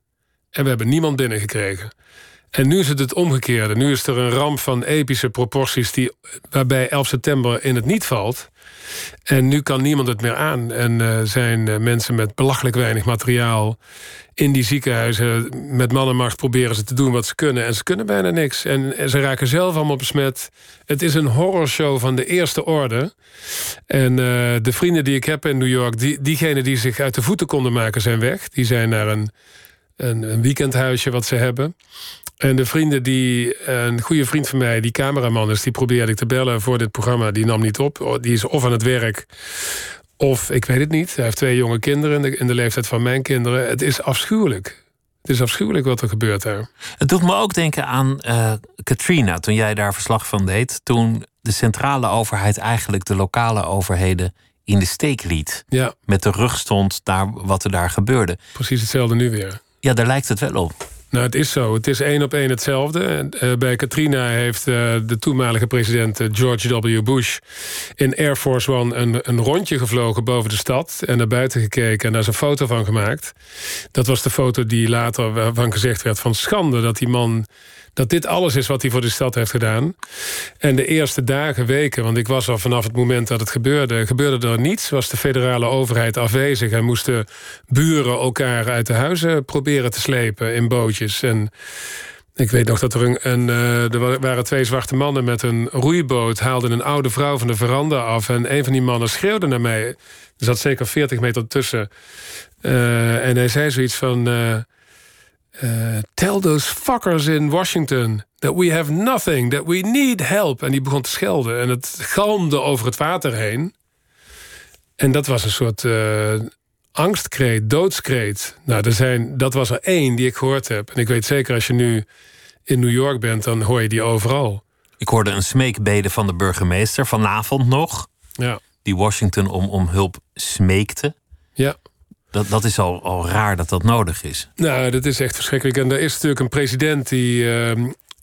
Speaker 4: En we hebben niemand binnengekregen. En nu is het het omgekeerde. Nu is er een ramp van epische proporties... Die, waarbij 11 september in het niet valt. En nu kan niemand het meer aan. En eh, zijn eh, mensen met belachelijk weinig materiaal... in die ziekenhuizen met man en macht proberen ze te doen wat ze kunnen. En ze kunnen bijna niks. En, en ze raken zelf allemaal besmet. Het is een horrorshow van de eerste orde. En eh, de vrienden die ik heb in New York... Die, diegenen die zich uit de voeten konden maken, zijn weg. Die zijn naar een, een, een weekendhuisje wat ze hebben. En de vrienden die... Een goede vriend van mij, die cameraman is... die probeerde ik te bellen voor dit programma. Die nam niet op. Die is of aan het werk... Of, ik weet het niet. Hij heeft twee jonge kinderen in de, in de leeftijd van mijn kinderen. Het is afschuwelijk. Het is afschuwelijk wat er gebeurt daar.
Speaker 3: Het doet me ook denken aan eh, Katrina, toen jij daar verslag van deed. Toen de centrale overheid eigenlijk de lokale overheden in de steek liet.
Speaker 4: Ja,
Speaker 3: Met de rug stond naar wat er daar gebeurde.
Speaker 4: precies hetzelfde nu weer.
Speaker 3: Ja, daar lijkt het wel op.
Speaker 4: Nou, het is zo. Het is één op één hetzelfde. Eh, bij Katrina heeft eh, de toenmalige president eh, George W. Bush... in Air Force One een, een rondje gevlogen boven de stad... en naar buiten gekeken en daar is een foto van gemaakt. Dat was de foto die later waarvan gezegd werd van schande... dat die man dat dit alles is wat hij voor de stad heeft gedaan. En de eerste dagen, weken, want ik was al vanaf het moment dat het gebeurde... gebeurde er niets, was de federale overheid afwezig... en moesten buren elkaar uit de huizen proberen te slepen in bootjes. En ik weet nog dat er een, een uh, er waren twee zwarte mannen met een roeiboot... haalden een oude vrouw van de veranda af... en een van die mannen schreeuwde naar mij. Er zat zeker 40 meter tussen. Uh, en hij zei zoiets van... Uh, uh, tell those fuckers in Washington that we have nothing, that we need help. En die begon te schelden en het galmde over het water heen. En dat was een soort uh, angstkreet, doodskreet. Nou, er zijn, dat was er één die ik gehoord heb. En ik weet zeker, als je nu in New York bent, dan hoor je die overal.
Speaker 3: Ik hoorde een smeekbede van de burgemeester vanavond nog.
Speaker 4: Ja.
Speaker 3: Die Washington om, om hulp smeekte. Dat, dat is al, al raar dat dat nodig is.
Speaker 4: Nou, dat is echt verschrikkelijk. En er is natuurlijk een president die uh,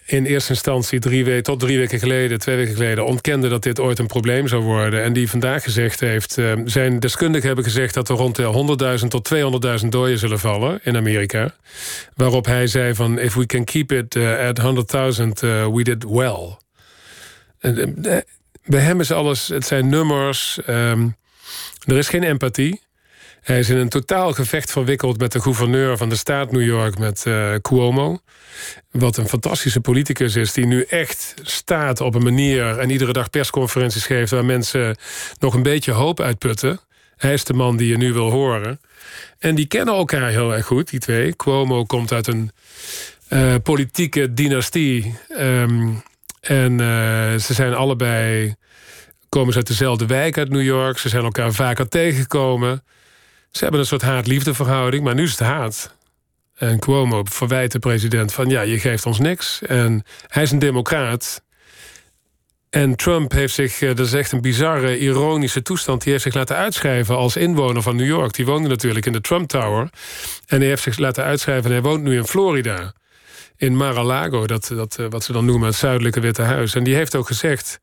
Speaker 4: in eerste instantie drie weken, tot drie weken geleden, twee weken geleden, ontkende dat dit ooit een probleem zou worden. En die vandaag gezegd heeft, uh, zijn deskundigen hebben gezegd dat er rond de 100.000 tot 200.000 doden zullen vallen in Amerika. Waarop hij zei van, if we can keep it uh, at 100.000, we did well. En, bij hem is alles, het zijn nummers, um, er is geen empathie. Hij is in een totaal gevecht verwikkeld met de gouverneur van de staat New York, met uh, Cuomo. Wat een fantastische politicus is, die nu echt staat op een manier en iedere dag persconferenties geeft waar mensen nog een beetje hoop uitputten. Hij is de man die je nu wil horen. En die kennen elkaar heel erg goed, die twee. Cuomo komt uit een uh, politieke dynastie. Um, en uh, ze zijn allebei. komen ze uit dezelfde wijk uit New York. Ze zijn elkaar vaker tegengekomen. Ze hebben een soort haat-liefde verhouding, maar nu is het haat. En Cuomo verwijt de president van ja, je geeft ons niks. En hij is een democraat. En Trump heeft zich, eh, dat is echt een bizarre, ironische toestand... die heeft zich laten uitschrijven als inwoner van New York. Die woonde natuurlijk in de Trump Tower. En hij heeft zich laten uitschrijven en hij woont nu in Florida. In Mar-a-Lago, dat, dat, eh, wat ze dan noemen het zuidelijke Witte Huis. En die heeft ook gezegd,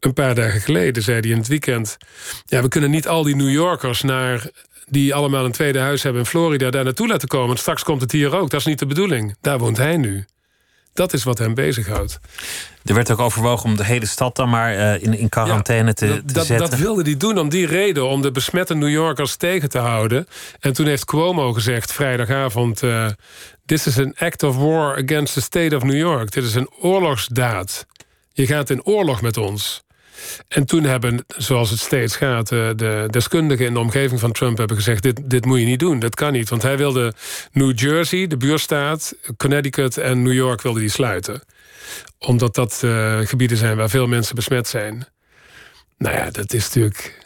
Speaker 4: een paar dagen geleden zei hij in het weekend... ja, we kunnen niet al die New Yorkers naar die allemaal een tweede huis hebben in Florida... daar naartoe laten komen. straks komt het hier ook. Dat is niet de bedoeling. Daar woont hij nu. Dat is wat hem bezighoudt.
Speaker 3: Er werd ook overwogen om de hele stad dan maar uh, in, in quarantaine te, te
Speaker 4: dat,
Speaker 3: zetten.
Speaker 4: Dat wilde hij doen om die reden, om de besmette New Yorkers tegen te houden. En toen heeft Cuomo gezegd vrijdagavond... Uh, This is an act of war against the state of New York. Dit is een oorlogsdaad. Je gaat in oorlog met ons. En toen hebben, zoals het steeds gaat, de deskundigen in de omgeving van Trump hebben gezegd: dit, dit moet je niet doen, dat kan niet. Want hij wilde New Jersey, de buurstaat, Connecticut en New York wilde die sluiten. Omdat dat uh, gebieden zijn waar veel mensen besmet zijn. Nou ja, dat is natuurlijk.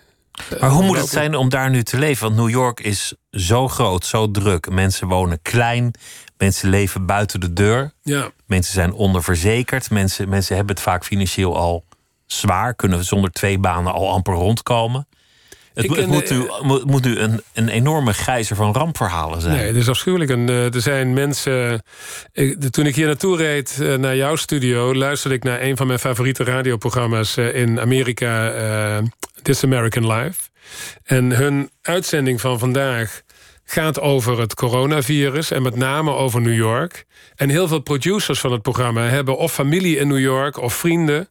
Speaker 3: Uh, maar hoe moet het zijn om daar nu te leven? Want New York is zo groot, zo druk. Mensen wonen klein, mensen leven buiten de deur.
Speaker 4: Ja.
Speaker 3: Mensen zijn onderverzekerd. Mensen, mensen hebben het vaak financieel al zwaar, kunnen zonder twee banen al amper rondkomen. Het, het moet, nu, moet nu een, een enorme gijzer van rampverhalen zijn.
Speaker 4: Nee, het is afschuwelijk. En, uh, er zijn mensen. Ik, de, toen ik hier naartoe reed uh, naar jouw studio, luisterde ik naar een van mijn favoriete radioprogramma's uh, in Amerika, This American Life. En hun uitzending van vandaag gaat over het coronavirus en met name over New York. En heel veel producers van het programma hebben of familie in New York of vrienden.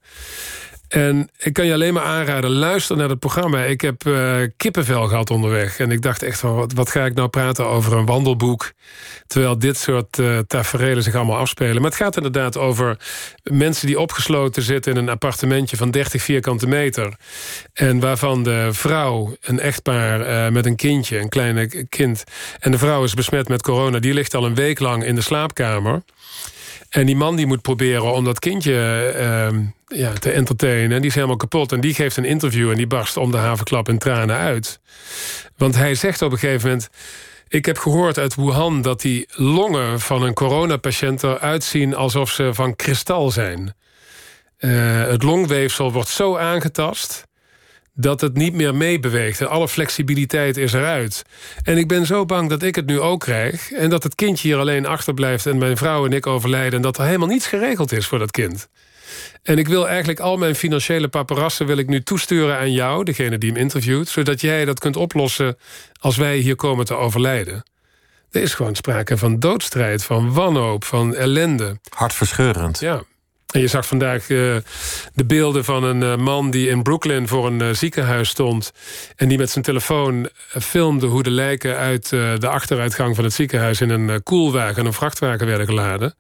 Speaker 4: En ik kan je alleen maar aanraden, luister naar het programma. Ik heb uh, kippenvel gehad onderweg. En ik dacht echt van, wat, ga ik nou praten over een wandelboek... terwijl dit soort uh, tafereelen zich allemaal afspelen. Maar het gaat inderdaad over mensen die opgesloten zitten... in een appartementje van 30 vierkante meter. En waarvan de vrouw, een echtpaar uh, met een kindje, een kleine kind... en de vrouw is besmet met corona, die ligt al een week lang in de slaapkamer... En die man die moet proberen om dat kindje uh, ja, te entertainen. Die is helemaal kapot. En die geeft een interview en die barst om de havenklap in tranen uit. Want hij zegt op een gegeven moment... Ik heb gehoord uit Wuhan dat die longen van een coronapatiënt eruit zien... alsof ze van kristal zijn. Uh, het longweefsel wordt zo aangetast dat het niet meer meebeweegt. En alle flexibiliteit is eruit. En ik ben zo bang dat ik het nu ook krijg... en dat het kindje hier alleen achterblijft... en mijn vrouw en ik overlijden... en dat er helemaal niets geregeld is voor dat kind. En ik wil eigenlijk al mijn financiële paparassen... wil ik nu toesturen aan jou, degene die hem interviewt... zodat jij dat kunt oplossen als wij hier komen te overlijden. Er is gewoon sprake van doodstrijd, van wanhoop, van ellende.
Speaker 3: Hartverscheurend.
Speaker 4: Ja. En je zag vandaag uh, de beelden van een uh, man die in Brooklyn voor een uh, ziekenhuis stond. En die met zijn telefoon filmde hoe de lijken uit de achteruitgang van het ziekenhuis in een koelwagen en een vrachtwagen werden geladen.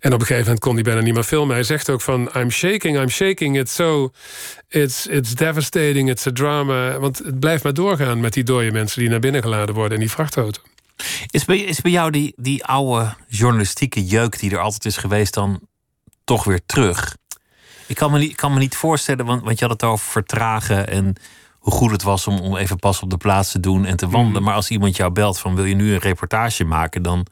Speaker 4: En op een gegeven moment kon hij bijna niet meer filmen. Hij zegt ook van I'm shaking, I'm shaking. It's so, it's, it's devastating, it's a drama. Want het blijft maar doorgaan met die dode mensen die naar binnen geladen worden in die vrachtauto.
Speaker 3: Is bij, is bij jou die, die oude journalistieke jeuk die er altijd is geweest dan toch weer terug. Ik kan me niet, kan me niet voorstellen, want, want je had het over vertragen en hoe goed het was om, om even pas op de plaats te doen en te wandelen. Maar als iemand jou belt van wil je nu een reportage maken, dan,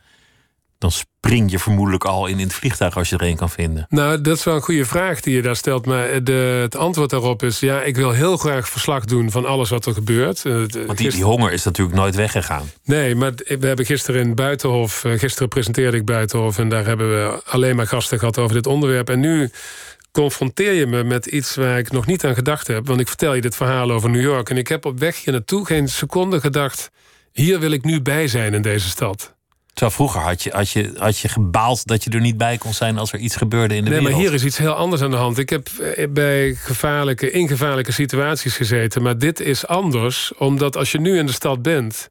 Speaker 3: dan spring je vermoedelijk al in, in het vliegtuig als je er een kan vinden.
Speaker 4: Nou, dat is wel een goede vraag die je daar stelt. Maar de, het antwoord daarop is: ja, ik wil heel graag verslag doen van alles wat er gebeurt.
Speaker 3: Want die, die honger is natuurlijk nooit weggegaan.
Speaker 4: Nee, maar we hebben gisteren in Buitenhof, gisteren presenteerde ik Buitenhof en daar hebben we alleen maar gasten gehad over dit onderwerp. En nu confronteer je me met iets waar ik nog niet aan gedacht heb. Want ik vertel je dit verhaal over New York. En ik heb op weg hier naartoe geen seconde gedacht: hier wil ik nu bij zijn in deze stad.
Speaker 3: Terwijl vroeger had je, had, je, had je gebaald dat je er niet bij kon zijn als er iets gebeurde in de
Speaker 4: nee,
Speaker 3: wereld.
Speaker 4: Nee, maar hier is iets heel anders aan de hand. Ik heb bij gevaarlijke, in gevaarlijke situaties gezeten. Maar dit is anders, omdat als je nu in de stad bent...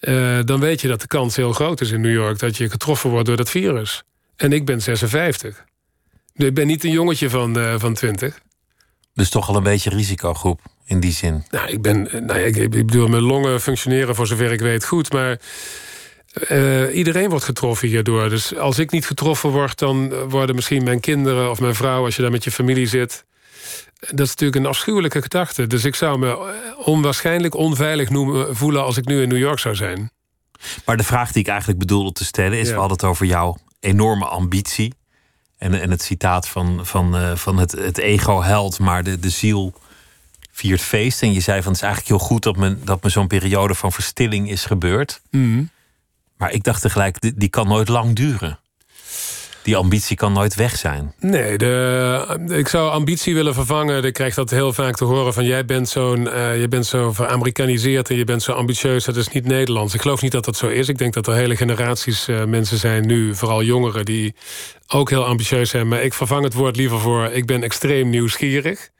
Speaker 4: Uh, dan weet je dat de kans heel groot is in New York... dat je getroffen wordt door dat virus. En ik ben 56. Ik ben niet een jongetje van, uh, van 20.
Speaker 3: Dus toch al een beetje risicogroep in die zin?
Speaker 4: Nou, ik ben... Nou, ik, ik bedoel, mijn longen functioneren voor zover ik weet goed, maar... Uh, iedereen wordt getroffen hierdoor. Dus als ik niet getroffen word, dan worden misschien mijn kinderen of mijn vrouw, als je daar met je familie zit. Dat is natuurlijk een afschuwelijke gedachte. Dus ik zou me onwaarschijnlijk onveilig noemen, voelen als ik nu in New York zou zijn.
Speaker 3: Maar de vraag die ik eigenlijk bedoelde te stellen is:
Speaker 4: Ja.
Speaker 3: we hadden het over jouw enorme ambitie. En, en het citaat van, van, eh, van het, het ego helpt, maar de, de ziel viert feest. En je zei van het is eigenlijk heel goed dat me, dat me zo'n periode van verstilling is gebeurd.
Speaker 4: Mhm.
Speaker 3: Maar ik dacht tegelijk, die, die kan nooit lang duren. Die ambitie kan nooit weg zijn.
Speaker 4: Nee, de, ik zou ambitie willen vervangen. Ik krijg dat heel vaak te horen van jij bent zo'n, eh, je bent zo veramerikaniseerd en je bent zo ambitieus. Dat is niet Nederlands. Ik geloof niet dat dat zo is. Ik denk dat er hele generaties eh, mensen zijn nu, vooral jongeren, die ook heel ambitieus zijn. Maar ik vervang het woord liever voor ik ben extreem nieuwsgierig.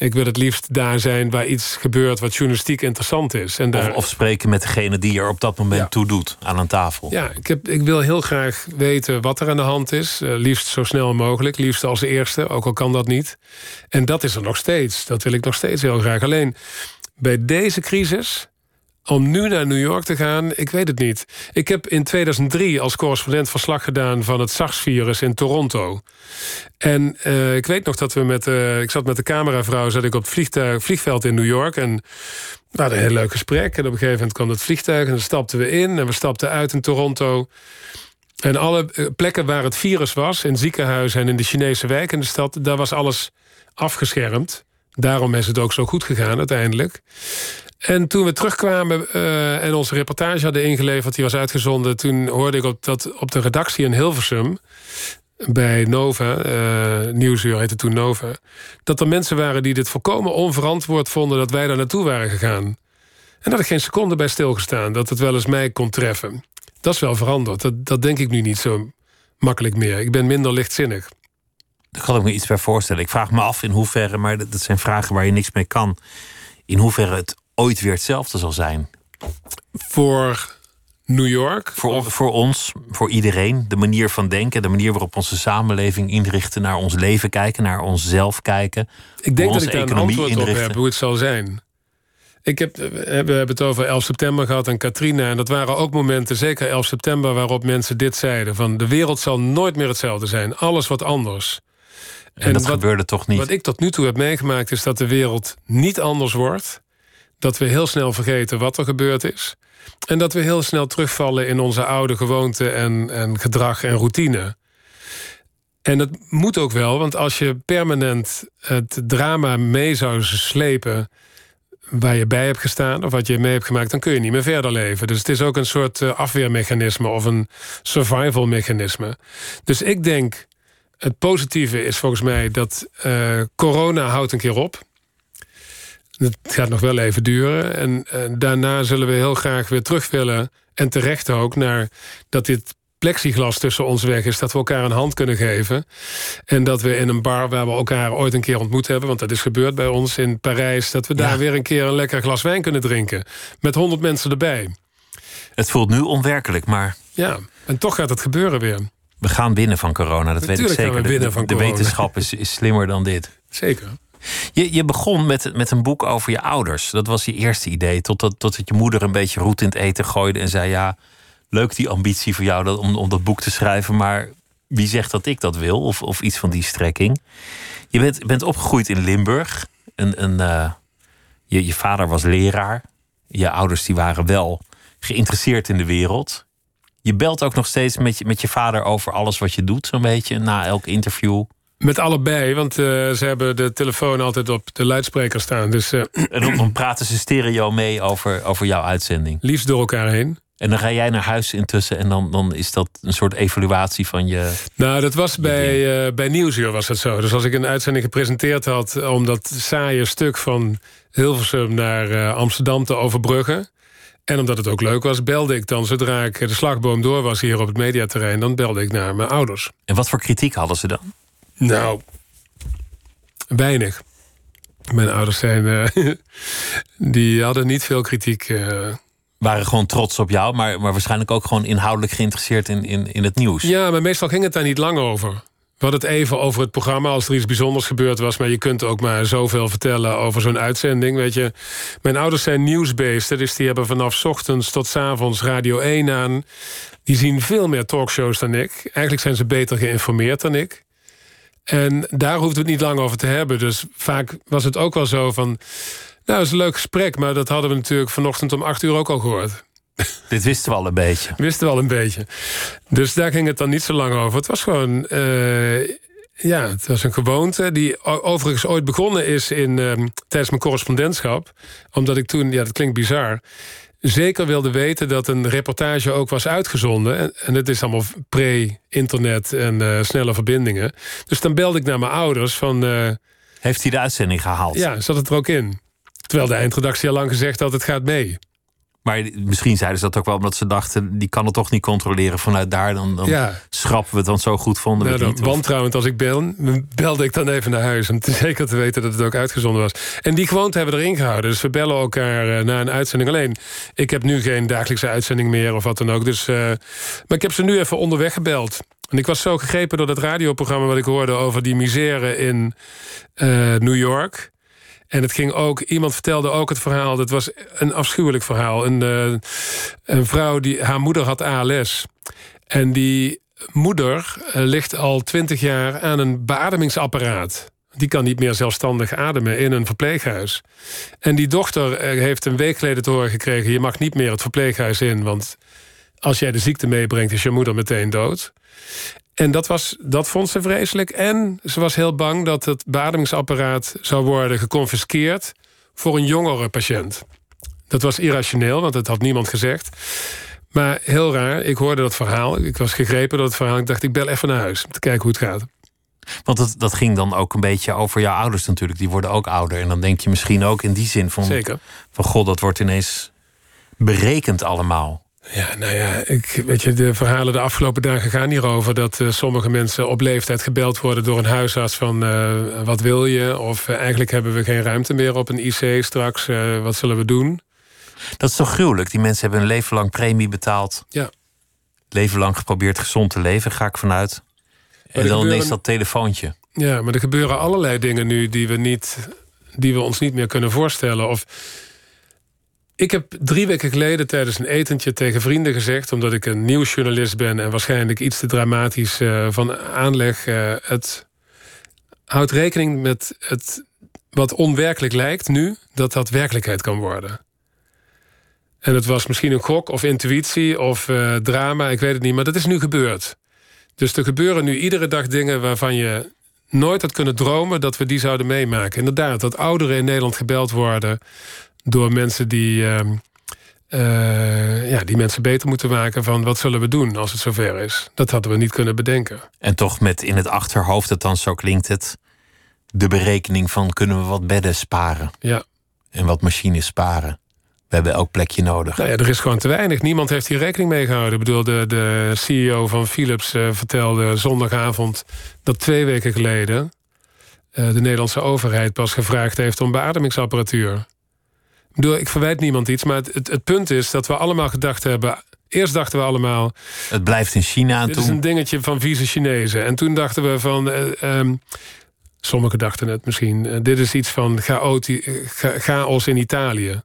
Speaker 4: Ik wil het liefst daar zijn waar iets gebeurt wat journalistiek interessant is. En daar,
Speaker 3: Of, of spreken met degene die er op dat moment
Speaker 4: Ja.
Speaker 3: toe doet aan een tafel.
Speaker 4: Ja, ik, heb, ik wil heel graag weten wat er aan de hand is. Eh, liefst zo snel mogelijk, liefst als eerste, ook al kan dat niet. En dat is er nog steeds. Dat wil ik nog steeds heel graag. Alleen bij deze crisis, om nu naar New York te gaan, ik weet het niet. Ik heb in 2003 als correspondent verslag gedaan van het SARS-virus in Toronto. En eh, ik weet nog dat we met... eh, ik zat met de cameravrouw zat ik op het vliegveld in New York... en we hadden een heel leuk gesprek. En op een gegeven moment kwam het vliegtuig en dan stapten we in... en we stapten uit in Toronto. En alle eh, plekken waar het virus was, in ziekenhuizen en in de Chinese wijk in de stad... daar was alles afgeschermd. Daarom is het ook zo goed gegaan uiteindelijk. En toen we terugkwamen eh, en onze reportage hadden ingeleverd... die was uitgezonden, toen hoorde ik op, dat op de redactie in Hilversum... bij Nova, eh Nieuwsuur heette toen Nova... dat er mensen waren die dit volkomen onverantwoord vonden... dat wij daar naartoe waren gegaan. En had ik geen seconde bij stilgestaan... dat het wel eens mij kon treffen. Dat is wel veranderd. Dat, dat denk ik nu niet zo makkelijk meer. Ik ben minder lichtzinnig.
Speaker 3: Daar kan ik me iets bij voorstellen. Ik vraag me af in hoeverre, maar dat zijn vragen waar je niks mee kan. In hoeverre het ooit weer hetzelfde zal zijn.
Speaker 4: Voor New York...
Speaker 3: Voor, voor ons, voor iedereen. De manier van denken, de manier waarop onze samenleving inrichten, naar ons leven kijken, naar onszelf kijken.
Speaker 4: Ik denk dat ik daar een
Speaker 3: economie
Speaker 4: antwoord op heb, hoe het zal zijn. Ik heb, we hebben het over 11 september gehad en Katrina. En dat waren ook momenten, zeker 11 september... waarop mensen dit zeiden. Van de wereld zal nooit meer hetzelfde zijn. Alles wordt anders.
Speaker 3: En, dat
Speaker 4: wat,
Speaker 3: gebeurde toch niet.
Speaker 4: wat ik tot nu toe heb meegemaakt... is dat de wereld niet anders wordt. Dat we heel snel vergeten wat er gebeurd is. En dat we heel snel terugvallen in onze oude gewoonten... en, en gedrag en routine. En dat moet ook wel, want als je permanent het drama mee zou slepen waar je bij hebt gestaan of wat je mee hebt gemaakt, dan kun je niet meer verder leven. Dus het is ook een soort eh, afweermechanisme of een survival mechanisme. Dus ik denk, het positieve is volgens mij dat eh, corona houdt een keer op. Het gaat nog wel even duren. En eh, daarna zullen we heel graag weer terug willen. En terecht ook naar dat dit plexiglas tussen ons weg is. Dat we elkaar een hand kunnen geven. En dat we in een bar waar we elkaar ooit een keer ontmoet hebben... want dat is gebeurd bij ons in Parijs... dat we daar weer een keer een lekker glas wijn kunnen drinken. Met honderd mensen erbij.
Speaker 3: Het voelt nu onwerkelijk, maar
Speaker 4: Ja, en toch gaat het gebeuren weer.
Speaker 3: We gaan winnen van corona. Dat weet ik zeker.
Speaker 4: we
Speaker 3: De-
Speaker 4: van
Speaker 3: wetenschap is, is slimmer dan dit.
Speaker 4: Zeker.
Speaker 3: Je, je begon met, met een boek over je ouders. Dat was je eerste idee. Totdat, totdat je moeder een beetje roet in het eten gooide en zei: Ja, leuk die ambitie voor jou dat, om, om dat boek te schrijven. Maar wie zegt dat ik dat wil? Of, of iets van die strekking. Je bent, bent opgegroeid in Limburg. Een, een, eh, je, je vader was leraar. Je ouders die waren wel geïnteresseerd in de wereld. Je belt ook nog steeds met je, met je vader over alles wat je doet, zo'n beetje, na elk interview.
Speaker 4: Met allebei, want eh, ze hebben de telefoon altijd op de luidspreker staan. Dus eh, [CLEARS THROAT]
Speaker 3: En dan, praten ze stereo mee over, over jouw uitzending.
Speaker 4: liefst door elkaar heen.
Speaker 3: En dan ga jij naar huis intussen en dan, dan is dat een soort evaluatie van je.
Speaker 4: Nou, dat was bij, eh, bij Nieuwsuur was het zo. Dus als ik een uitzending gepresenteerd had... om dat saaie stuk van Hilversum naar Amsterdam te overbruggen... en omdat het ook leuk was, belde ik dan... zodra ik de slagboom door was hier op het mediaterrein... dan belde ik naar mijn ouders.
Speaker 3: En wat voor kritiek hadden ze dan?
Speaker 4: Nou, weinig. Mijn ouders zijn... eh, [LAUGHS] die hadden niet veel kritiek... eh.
Speaker 3: Waren gewoon trots op jou, maar, maar waarschijnlijk ook gewoon inhoudelijk geïnteresseerd in, in, in het nieuws.
Speaker 4: Ja, maar meestal ging het daar niet lang over. We hadden het even over het programma als er iets bijzonders gebeurd was. Maar je kunt ook maar zoveel vertellen over zo'n uitzending. Weet je, mijn ouders zijn nieuwsbeesten. Dus die hebben vanaf ochtends tot avonds Radio 1 aan. Die zien veel meer talkshows dan ik. Eigenlijk zijn ze beter geïnformeerd dan ik. En daar hoeft het niet lang over te hebben. Dus vaak was het ook wel zo van... Nou, dat is een leuk gesprek, maar dat hadden we natuurlijk vanochtend om acht uur ook al gehoord. [LAUGHS]
Speaker 3: Dit wisten we al een beetje.
Speaker 4: Wisten we al een beetje. Dus daar ging het dan niet zo lang over. Het was gewoon... eh, ja, het was een gewoonte die overigens ooit begonnen is in, ehm, tijdens mijn correspondentschap. Omdat ik toen, ja, dat klinkt bizar... zeker wilde weten dat een reportage ook was uitgezonden. En, en het is allemaal pre-internet en eh, snelle verbindingen. Dus dan belde ik naar mijn ouders van... eh,
Speaker 3: Heeft hij de uitzending gehaald?
Speaker 4: ja, zat het er ook in? Terwijl de eindredactie al lang gezegd had, het gaat mee.
Speaker 3: Maar misschien zeiden ze dat ook wel omdat ze dachten... die kan het toch niet controleren vanuit daar. Dan, dan
Speaker 4: Ja.
Speaker 3: schrappen we het, want zo goed vonden we
Speaker 4: Nou,
Speaker 3: het niet.
Speaker 4: Wantrouwend als ik ben, belde ik dan even naar huis... om te [LAUGHS] zeker te weten dat het ook uitgezonden was. En die gewoonte hebben we erin gehouden. Dus we bellen elkaar eh, na een uitzending. Alleen, ik heb nu geen dagelijkse uitzending meer of wat dan ook. Dus, eh, maar ik heb ze nu even onderweg gebeld. En ik was zo gegrepen door dat radioprogramma... wat ik hoorde over die misère in eh, New York... En het ging ook, iemand vertelde ook het verhaal, dat was een afschuwelijk verhaal. Een, eh, een vrouw die, haar moeder had ALS. En die moeder eh, ligt al twintig jaar aan een beademingsapparaat. Die kan niet meer zelfstandig ademen in een verpleeghuis. En die dochter eh, heeft een week geleden te horen gekregen... je mag niet meer het verpleeghuis in, want als jij de ziekte meebrengt... is je moeder meteen dood. En dat, was, dat vond ze vreselijk. En ze was heel bang dat het beademingsapparaat zou worden geconfiskeerd... voor een jongere patiënt. Dat was irrationeel, want dat had niemand gezegd. Maar heel raar, ik hoorde dat verhaal. Ik was gegrepen door het verhaal. Ik dacht, ik bel even naar huis om te kijken hoe het gaat.
Speaker 3: Want dat, dat ging dan ook een beetje over jouw ouders natuurlijk. Die worden ook ouder. En dan denk je misschien ook in die zin van...
Speaker 4: Zeker.
Speaker 3: van god, dat wordt ineens berekend allemaal.
Speaker 4: Ja, nou ja, ik, weet je, de verhalen de afgelopen dagen gaan hierover... dat eh, sommige mensen op leeftijd gebeld worden door een huisarts van... eh, wat wil je? Of eh, eigenlijk hebben we geen ruimte meer op een IC straks. wat zullen we doen?
Speaker 3: Dat is toch gruwelijk? Die mensen hebben een leven lang premie betaald.
Speaker 4: Ja.
Speaker 3: Leven lang geprobeerd gezond te leven, ga ik vanuit. En dan
Speaker 4: gebeuren-
Speaker 3: ineens dat telefoontje.
Speaker 4: Ja, maar er gebeuren allerlei dingen nu die we, niet, die we ons niet meer kunnen voorstellen. Of ik heb drie weken geleden tijdens een etentje tegen vrienden gezegd... omdat ik een nieuwsjournalist ben en waarschijnlijk iets te dramatisch eh, van aanleg... eh, het houdt rekening met het wat onwerkelijk lijkt nu... dat dat werkelijkheid kan worden. En het was misschien een gok of intuïtie of eh, drama, ik weet het niet... maar dat is nu gebeurd. Dus er gebeuren nu iedere dag dingen waarvan je nooit had kunnen dromen dat we die zouden meemaken. Inderdaad, dat ouderen in Nederland gebeld worden door mensen die, ehm, eh, ja, die mensen beter moeten maken van wat zullen we doen als het zover is. Dat hadden we niet kunnen bedenken.
Speaker 3: En toch met in het achterhoofd, althans zo klinkt het... de berekening van kunnen we wat bedden sparen...
Speaker 4: Ja.
Speaker 3: en wat machines sparen. We hebben elk plekje nodig.
Speaker 4: Nou ja, er is gewoon te weinig. Niemand heeft hier rekening mee gehouden. Ik bedoel, de, de CEO van Philips eh, vertelde zondagavond dat twee weken geleden eh, de Nederlandse overheid pas gevraagd heeft om beademingsapparatuur. Ik bedoel, ik verwijt niemand iets, maar het, het, het punt is dat we allemaal gedacht hebben. Eerst dachten we allemaal,
Speaker 3: Het blijft in China
Speaker 4: dit is een dingetje van vieze Chinezen. En toen dachten we van. eh, ehm, sommigen dachten het misschien. eh, dit is iets van eh, cha- chaos in Italië.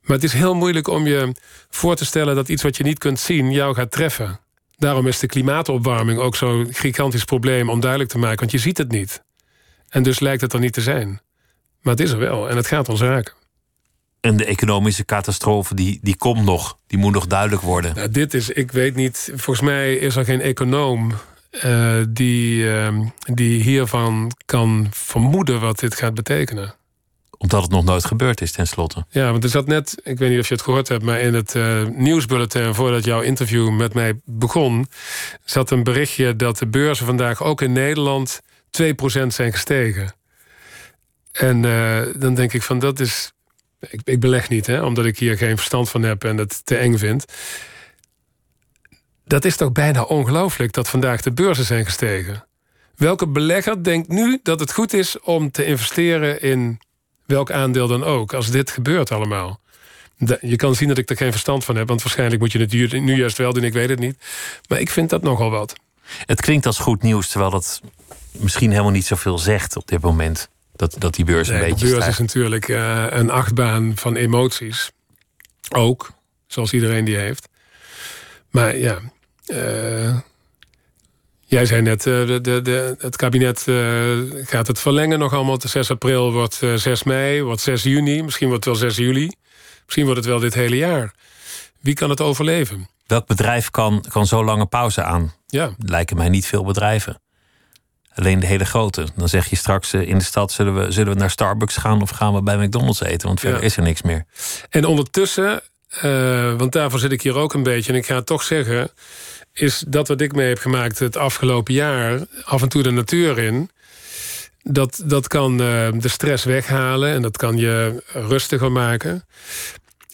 Speaker 4: Maar het is heel moeilijk om je voor te stellen dat iets wat je niet kunt zien jou gaat treffen. Daarom is de klimaatopwarming ook zo'n gigantisch probleem om duidelijk te maken, want je ziet het niet. En dus lijkt het er niet te zijn. Maar het is er wel en het gaat ons raken.
Speaker 3: En de economische catastrofe, die, die komt nog. Die moet nog duidelijk worden.
Speaker 4: Nou, dit is, ik weet niet, volgens mij is er geen econoom eh, die, ehm, die hiervan kan vermoeden wat dit gaat betekenen.
Speaker 3: Omdat het nog nooit gebeurd is, tenslotte.
Speaker 4: Ja, want er zat net, ik weet niet of je het gehoord hebt, maar in het eh, nieuwsbulletin voordat jouw interview met mij begon, zat een berichtje dat de beurzen vandaag ook in Nederland 2% zijn gestegen. En eh, dan denk ik van dat is. Ik, ik beleg niet, hè, omdat ik hier geen verstand van heb en het te eng vind. Dat is toch bijna ongelooflijk dat vandaag de beurzen zijn gestegen. Welke belegger denkt nu dat het goed is om te investeren in welk aandeel dan ook, als dit gebeurt allemaal? Je kan zien dat ik er geen verstand van heb, want waarschijnlijk moet je het nu juist wel doen, ik weet het niet. Maar ik vind dat nogal wat.
Speaker 3: Het klinkt als goed nieuws, terwijl dat misschien helemaal niet zoveel zegt op dit moment. Dat, dat die beurs een
Speaker 4: Nee, de
Speaker 3: beetje
Speaker 4: beurs
Speaker 3: stijgt.
Speaker 4: is natuurlijk eh, een achtbaan van emoties. Ook, zoals iedereen die heeft. Maar ja, eh, jij zei net, eh, de, de, de, het kabinet gaat het verlengen nog allemaal. De 6 april wordt eh, 6 mei, wordt 6 juni, misschien wordt het wel 6 juli. Misschien wordt het wel dit hele jaar. Wie kan het overleven?
Speaker 3: Welk bedrijf kan, kan zo lange pauze aan?
Speaker 4: Ja.
Speaker 3: Lijken mij niet veel bedrijven. Alleen de hele grote. Dan zeg je straks eh, in de stad: zullen we, zullen we naar Starbucks gaan of gaan we bij McDonald's eten? Want verder
Speaker 4: Ja.
Speaker 3: is er niks meer.
Speaker 4: En ondertussen, eh, want daarvoor zit ik hier ook een beetje... en ik ga het toch zeggen... is dat wat ik mee heb gemaakt het afgelopen jaar... af en toe de natuur in... dat, dat kan eh, de stress weghalen en dat kan je rustiger maken.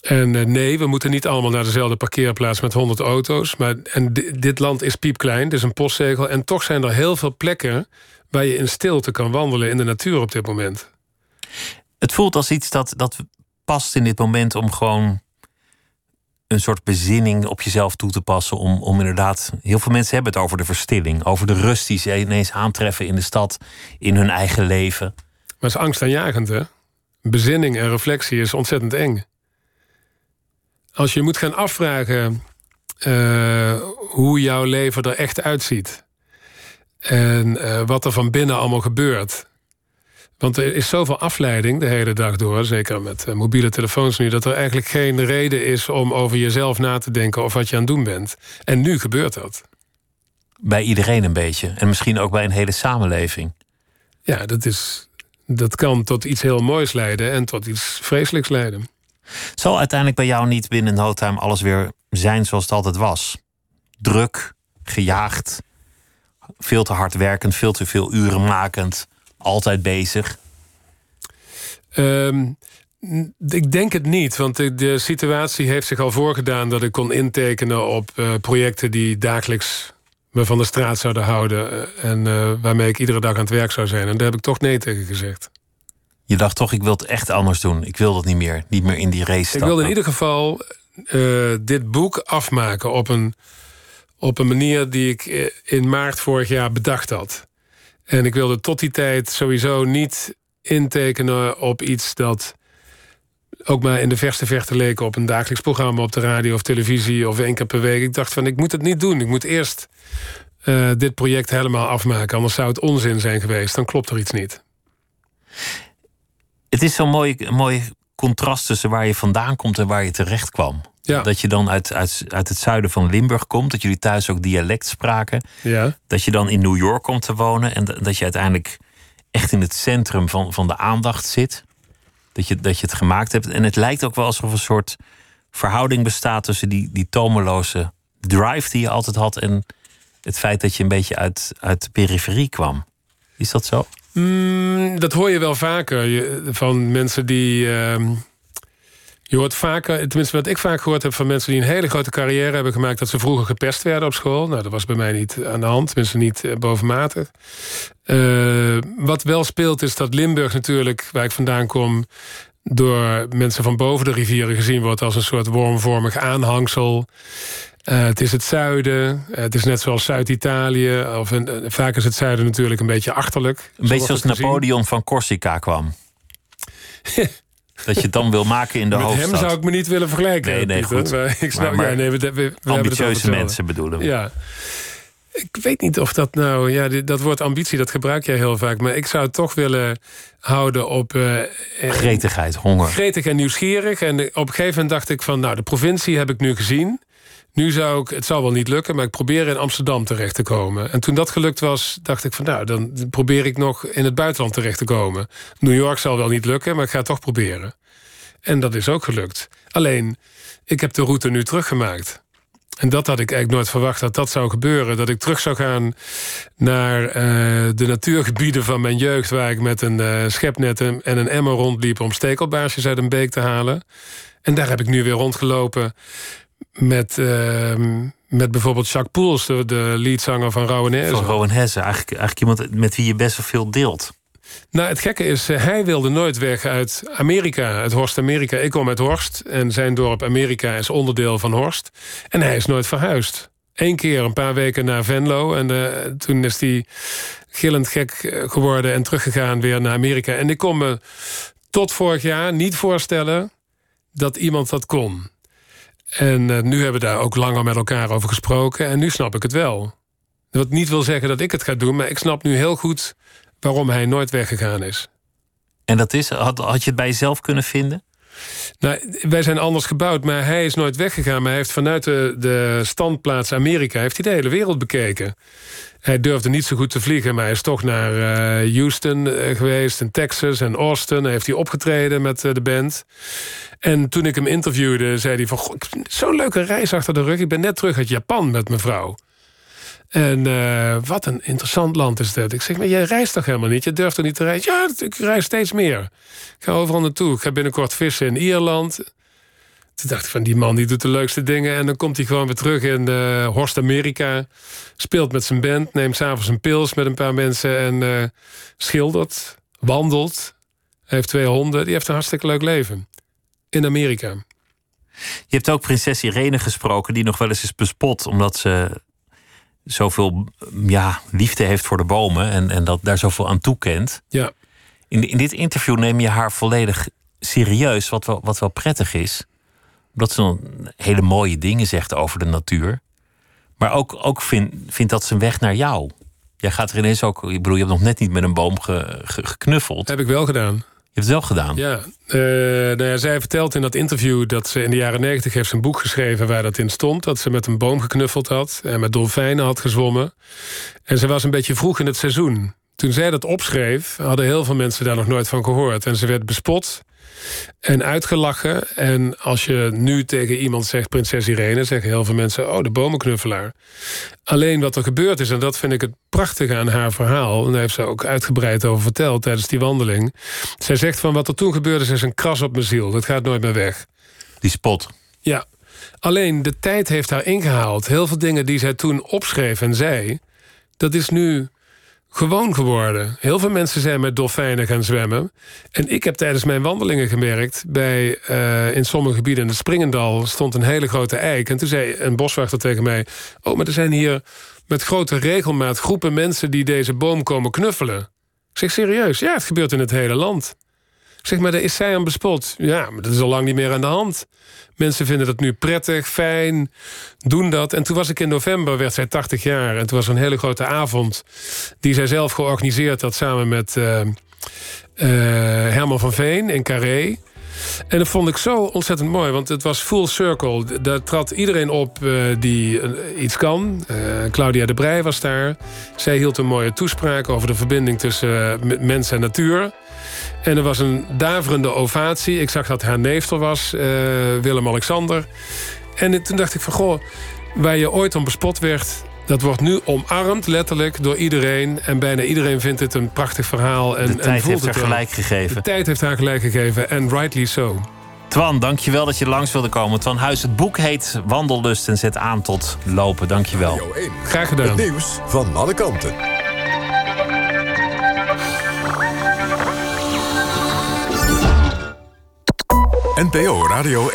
Speaker 4: En eh, nee, we moeten niet allemaal naar dezelfde parkeerplaats met 100 auto's. Maar, en di- dit land is piepklein, is een postzegel... en toch zijn er heel veel plekken waar je in stilte kan wandelen... in de natuur op dit moment.
Speaker 3: Het voelt als iets dat, dat past in dit moment om gewoon een soort bezinning op jezelf toe te passen. Om, om inderdaad, heel veel mensen hebben het over de verstilling, over de rust die ze ineens aantreffen in de stad, in hun eigen leven.
Speaker 4: Maar het is angstaanjagend, hè? Bezinning en reflectie is ontzettend eng. Als je moet gaan afvragen eh, hoe jouw leven er echt uitziet. En eh, wat er van binnen allemaal gebeurt. Want er is zoveel afleiding de hele dag door, zeker met eh, mobiele telefoons nu, dat er eigenlijk geen reden is om over jezelf na te denken of wat je aan het doen bent. En nu gebeurt dat.
Speaker 3: Bij iedereen een beetje. En misschien ook bij een hele samenleving.
Speaker 4: Ja, dat, is, dat kan tot iets heel moois leiden en tot iets vreselijks leiden.
Speaker 3: Zal uiteindelijk bij jou niet binnen no time alles weer zijn zoals het altijd was? Druk, gejaagd, veel te hard werkend, veel te veel uren makend, altijd bezig.
Speaker 4: Ehm, ik denk het niet, want de, de situatie heeft zich al voorgedaan dat ik kon intekenen op eh, projecten die dagelijks me van de straat zouden houden eh, en eh, waarmee ik iedere dag aan het werk zou zijn. En daar heb ik toch nee tegen gezegd.
Speaker 3: Je dacht toch, ik wil het echt anders doen. Ik wil dat niet meer. Niet meer in die race
Speaker 4: Ik
Speaker 3: stappen.
Speaker 4: wilde in ieder geval eh, dit boek afmaken op een, op een manier die ik eh, in maart vorig jaar bedacht had. En ik wilde tot die tijd sowieso niet intekenen op iets dat ook maar in de verste verte leek op een dagelijks programma op de radio of televisie of één keer per week. Ik dacht van ik moet het niet doen. Ik moet eerst eh, dit project helemaal afmaken. Anders zou het onzin zijn geweest. Dan klopt er iets niet.
Speaker 3: Het is zo'n mooi, mooi contrast tussen waar je vandaan komt en waar je terecht kwam.
Speaker 4: Ja.
Speaker 3: Dat je dan uit, uit, uit het zuiden van Limburg komt, dat jullie thuis ook dialect spraken.
Speaker 4: Ja.
Speaker 3: Dat je dan in New York komt te wonen en dat je uiteindelijk echt in het centrum van, van de aandacht zit. Dat je, dat je het gemaakt hebt. En het lijkt ook wel alsof een soort verhouding bestaat tussen die, die tomeloze drive die je altijd had en het feit dat je een beetje uit, uit de periferie kwam. Is dat zo?
Speaker 4: Mm, dat hoor je wel vaker van mensen die. ehm, je hoort vaker, tenminste wat ik vaak gehoord heb van mensen die een hele grote carrière hebben gemaakt, dat ze vroeger gepest werden op school. Nou, dat was bij mij niet aan de hand, tenminste niet eh, bovenmatig. Eh, wat wel speelt is dat Limburg natuurlijk, waar ik vandaan kom, door mensen van boven de rivieren gezien wordt als een soort wormvormig aanhangsel. Eh, het is het zuiden. Eh, het is net zoals Zuid-Italië. Of eh, vaak is het zuiden natuurlijk een beetje achterlijk.
Speaker 3: Een beetje zoals. Napoleon van Corsica kwam. dat je het dan wil maken in de [LAUGHS]
Speaker 4: Met
Speaker 3: hoofdstad.
Speaker 4: hem zou ik me niet willen vergelijken.
Speaker 3: Nee, nee, goed.
Speaker 4: Maar ik snap,
Speaker 3: Maar- maar
Speaker 4: ja, nee, we, we, we hebben het over
Speaker 3: Ambitieuze mensen bedoelen we.
Speaker 4: Ja. Ik weet niet of dat nou... Ja, dit- dat woord ambitie, dat gebruik jij heel vaak. Maar ik zou het toch willen houden op... eh,
Speaker 3: Gretigheid, honger.
Speaker 4: gretig en nieuwsgierig. En op een gegeven moment dacht ik van... nou, de provincie heb ik nu gezien. Nu zou ik... Het zal wel niet lukken, maar ik probeer in Amsterdam terecht te komen. En toen dat gelukt was, dacht ik van... nou, dan probeer ik nog in het buitenland terecht te komen. New York zal wel niet lukken, maar ik ga toch proberen. En dat is ook gelukt. Alleen, ik heb de route nu teruggemaakt. En dat had ik eigenlijk nooit verwacht dat dat zou gebeuren. Dat ik terug zou gaan naar eh, de natuurgebieden van mijn jeugd... waar ik met een eh, schepnet en een emmer rondliep... om stekelbaarsjes uit een beek te halen. En daar heb ik nu weer rondgelopen met, ehm, met bijvoorbeeld Jacques Poels... de, de leadzanger van Neerzen.
Speaker 3: Van Rowan Hesse. Eigenlijk, eigenlijk iemand met wie je best wel veel deelt.
Speaker 4: Nou, het gekke is, eh, hij wilde nooit weg uit Amerika, uit Horst Amerika. Ik kom uit Horst en zijn dorp Amerika is onderdeel van Horst. En hij is nooit verhuisd. Eén keer een paar weken naar Venlo en eh, toen is hij gillend gek eh, geworden en teruggegaan weer naar Amerika. En ik kon me tot vorig jaar niet voorstellen dat iemand dat kon. En eh, nu hebben we daar ook langer met elkaar over gesproken en nu snap ik het wel. Wat niet wil zeggen dat ik het ga doen, maar ik snap nu heel goed waarom hij nooit weggegaan is.
Speaker 3: En dat is, had, had je het bij jezelf kunnen vinden?
Speaker 4: Nou, wij zijn anders gebouwd, maar hij is nooit weggegaan. Maar hij heeft vanuit de, de standplaats Amerika heeft hij de hele wereld bekeken. Hij durfde niet zo goed te vliegen, maar hij is toch naar uh, Houston uh, geweest... en Texas en Austin. Hij heeft hij opgetreden met uh, de band. En toen ik hem interviewde, zei hij van... zo'n leuke reis achter de rug. Ik ben net terug uit Japan met mijn vrouw. En uh, wat een interessant land is dit. Ik zeg, maar jij reist toch helemaal niet? Je durft er niet te reizen? Ja, ik reis steeds meer. Ik ga overal naartoe. Ik ga binnenkort vissen in Ierland. Toen dacht ik van, die man die doet de leukste dingen... en dan komt hij gewoon weer terug in uh, Horst Amerika. Speelt met zijn band, neemt s'avonds een pils met een paar mensen... en uh, schildert, wandelt. Heeft twee honden. Die heeft een hartstikke leuk leven. In Amerika.
Speaker 3: Je hebt ook prinses Irene gesproken... die nog wel eens is bespot omdat ze zoveel ja, liefde heeft voor de bomen en, en dat daar zoveel aan toekent.
Speaker 4: Ja.
Speaker 3: In, in dit interview neem je haar volledig serieus, wat wel, wat wel prettig is. Omdat ze dan hele mooie dingen zegt over de natuur. Maar ook, ook vindt vind dat zijn weg naar jou. Jij gaat er ineens ook. Ik bedoel, je hebt nog net niet met een boom ge, ge, geknuffeld.
Speaker 4: Heb ik wel gedaan.
Speaker 3: Je hebt het wel gedaan.
Speaker 4: Ja, uh, nou ja, zij vertelt in dat interview dat ze in de jaren negentig heeft een boek geschreven waar dat in stond. Dat ze met een boom geknuffeld had en met dolfijnen had gezwommen. En ze was een beetje vroeg in het seizoen. Toen zij dat opschreef, hadden heel veel mensen daar nog nooit van gehoord. En ze werd bespot en uitgelachen. En als je nu tegen iemand zegt prinses Irene... zeggen heel veel mensen, oh, de bomenknuffelaar. Alleen wat er gebeurd is, en dat vind ik het prachtige aan haar verhaal... en daar heeft ze ook uitgebreid over verteld tijdens die wandeling... zij zegt van wat er toen gebeurde is, is een kras op mijn ziel. Dat gaat nooit meer weg.
Speaker 3: Die spot.
Speaker 4: Ja. Alleen de tijd heeft haar ingehaald. Heel veel dingen die zij toen opschreef en zei... dat is nu gewoon geworden. Heel veel mensen zijn met dolfijnen gaan zwemmen. En ik heb tijdens mijn wandelingen gemerkt... bij uh, in sommige gebieden in het Springendal stond een hele grote eik. En toen zei een boswachter tegen mij... oh, maar er zijn hier met grote regelmaat groepen mensen... die deze boom komen knuffelen. Ik zeg, serieus? Ja, het gebeurt in het hele land. Zeg, maar daar is zij aan bespot. Ja, maar dat is al lang niet meer aan de hand. Mensen vinden dat nu prettig, fijn, doen dat. En toen was ik in november, werd zij 80 jaar. En toen was er een hele grote avond... die zij zelf georganiseerd had samen met uh, Herman van Veen in Carré. En dat vond ik zo ontzettend mooi, want het was full circle. Daar trad iedereen op uh, die iets kan. Claudia de Brij was daar. Zij hield een mooie toespraak over de verbinding tussen mens en natuur. En er was een daverende ovatie. Ik zag dat haar neef er was, Willem-Alexander. En toen dacht ik van, goh, waar je ooit om bespot werd... Dat wordt nu omarmd, letterlijk, door iedereen. En bijna iedereen vindt het een prachtig verhaal. En,
Speaker 3: de tijd
Speaker 4: en voelt
Speaker 3: heeft haar
Speaker 4: het
Speaker 3: gelijk gegeven.
Speaker 4: De tijd heeft haar gelijk gegeven. En rightly so.
Speaker 3: Twan, dankjewel dat je langs wilde komen. Twan Huis, het boek heet Wandellust en zet aan tot lopen. Dankjewel.
Speaker 1: Radio 1.
Speaker 4: Graag gedaan.
Speaker 1: Het nieuws van alle kanten. NPO Radio 1.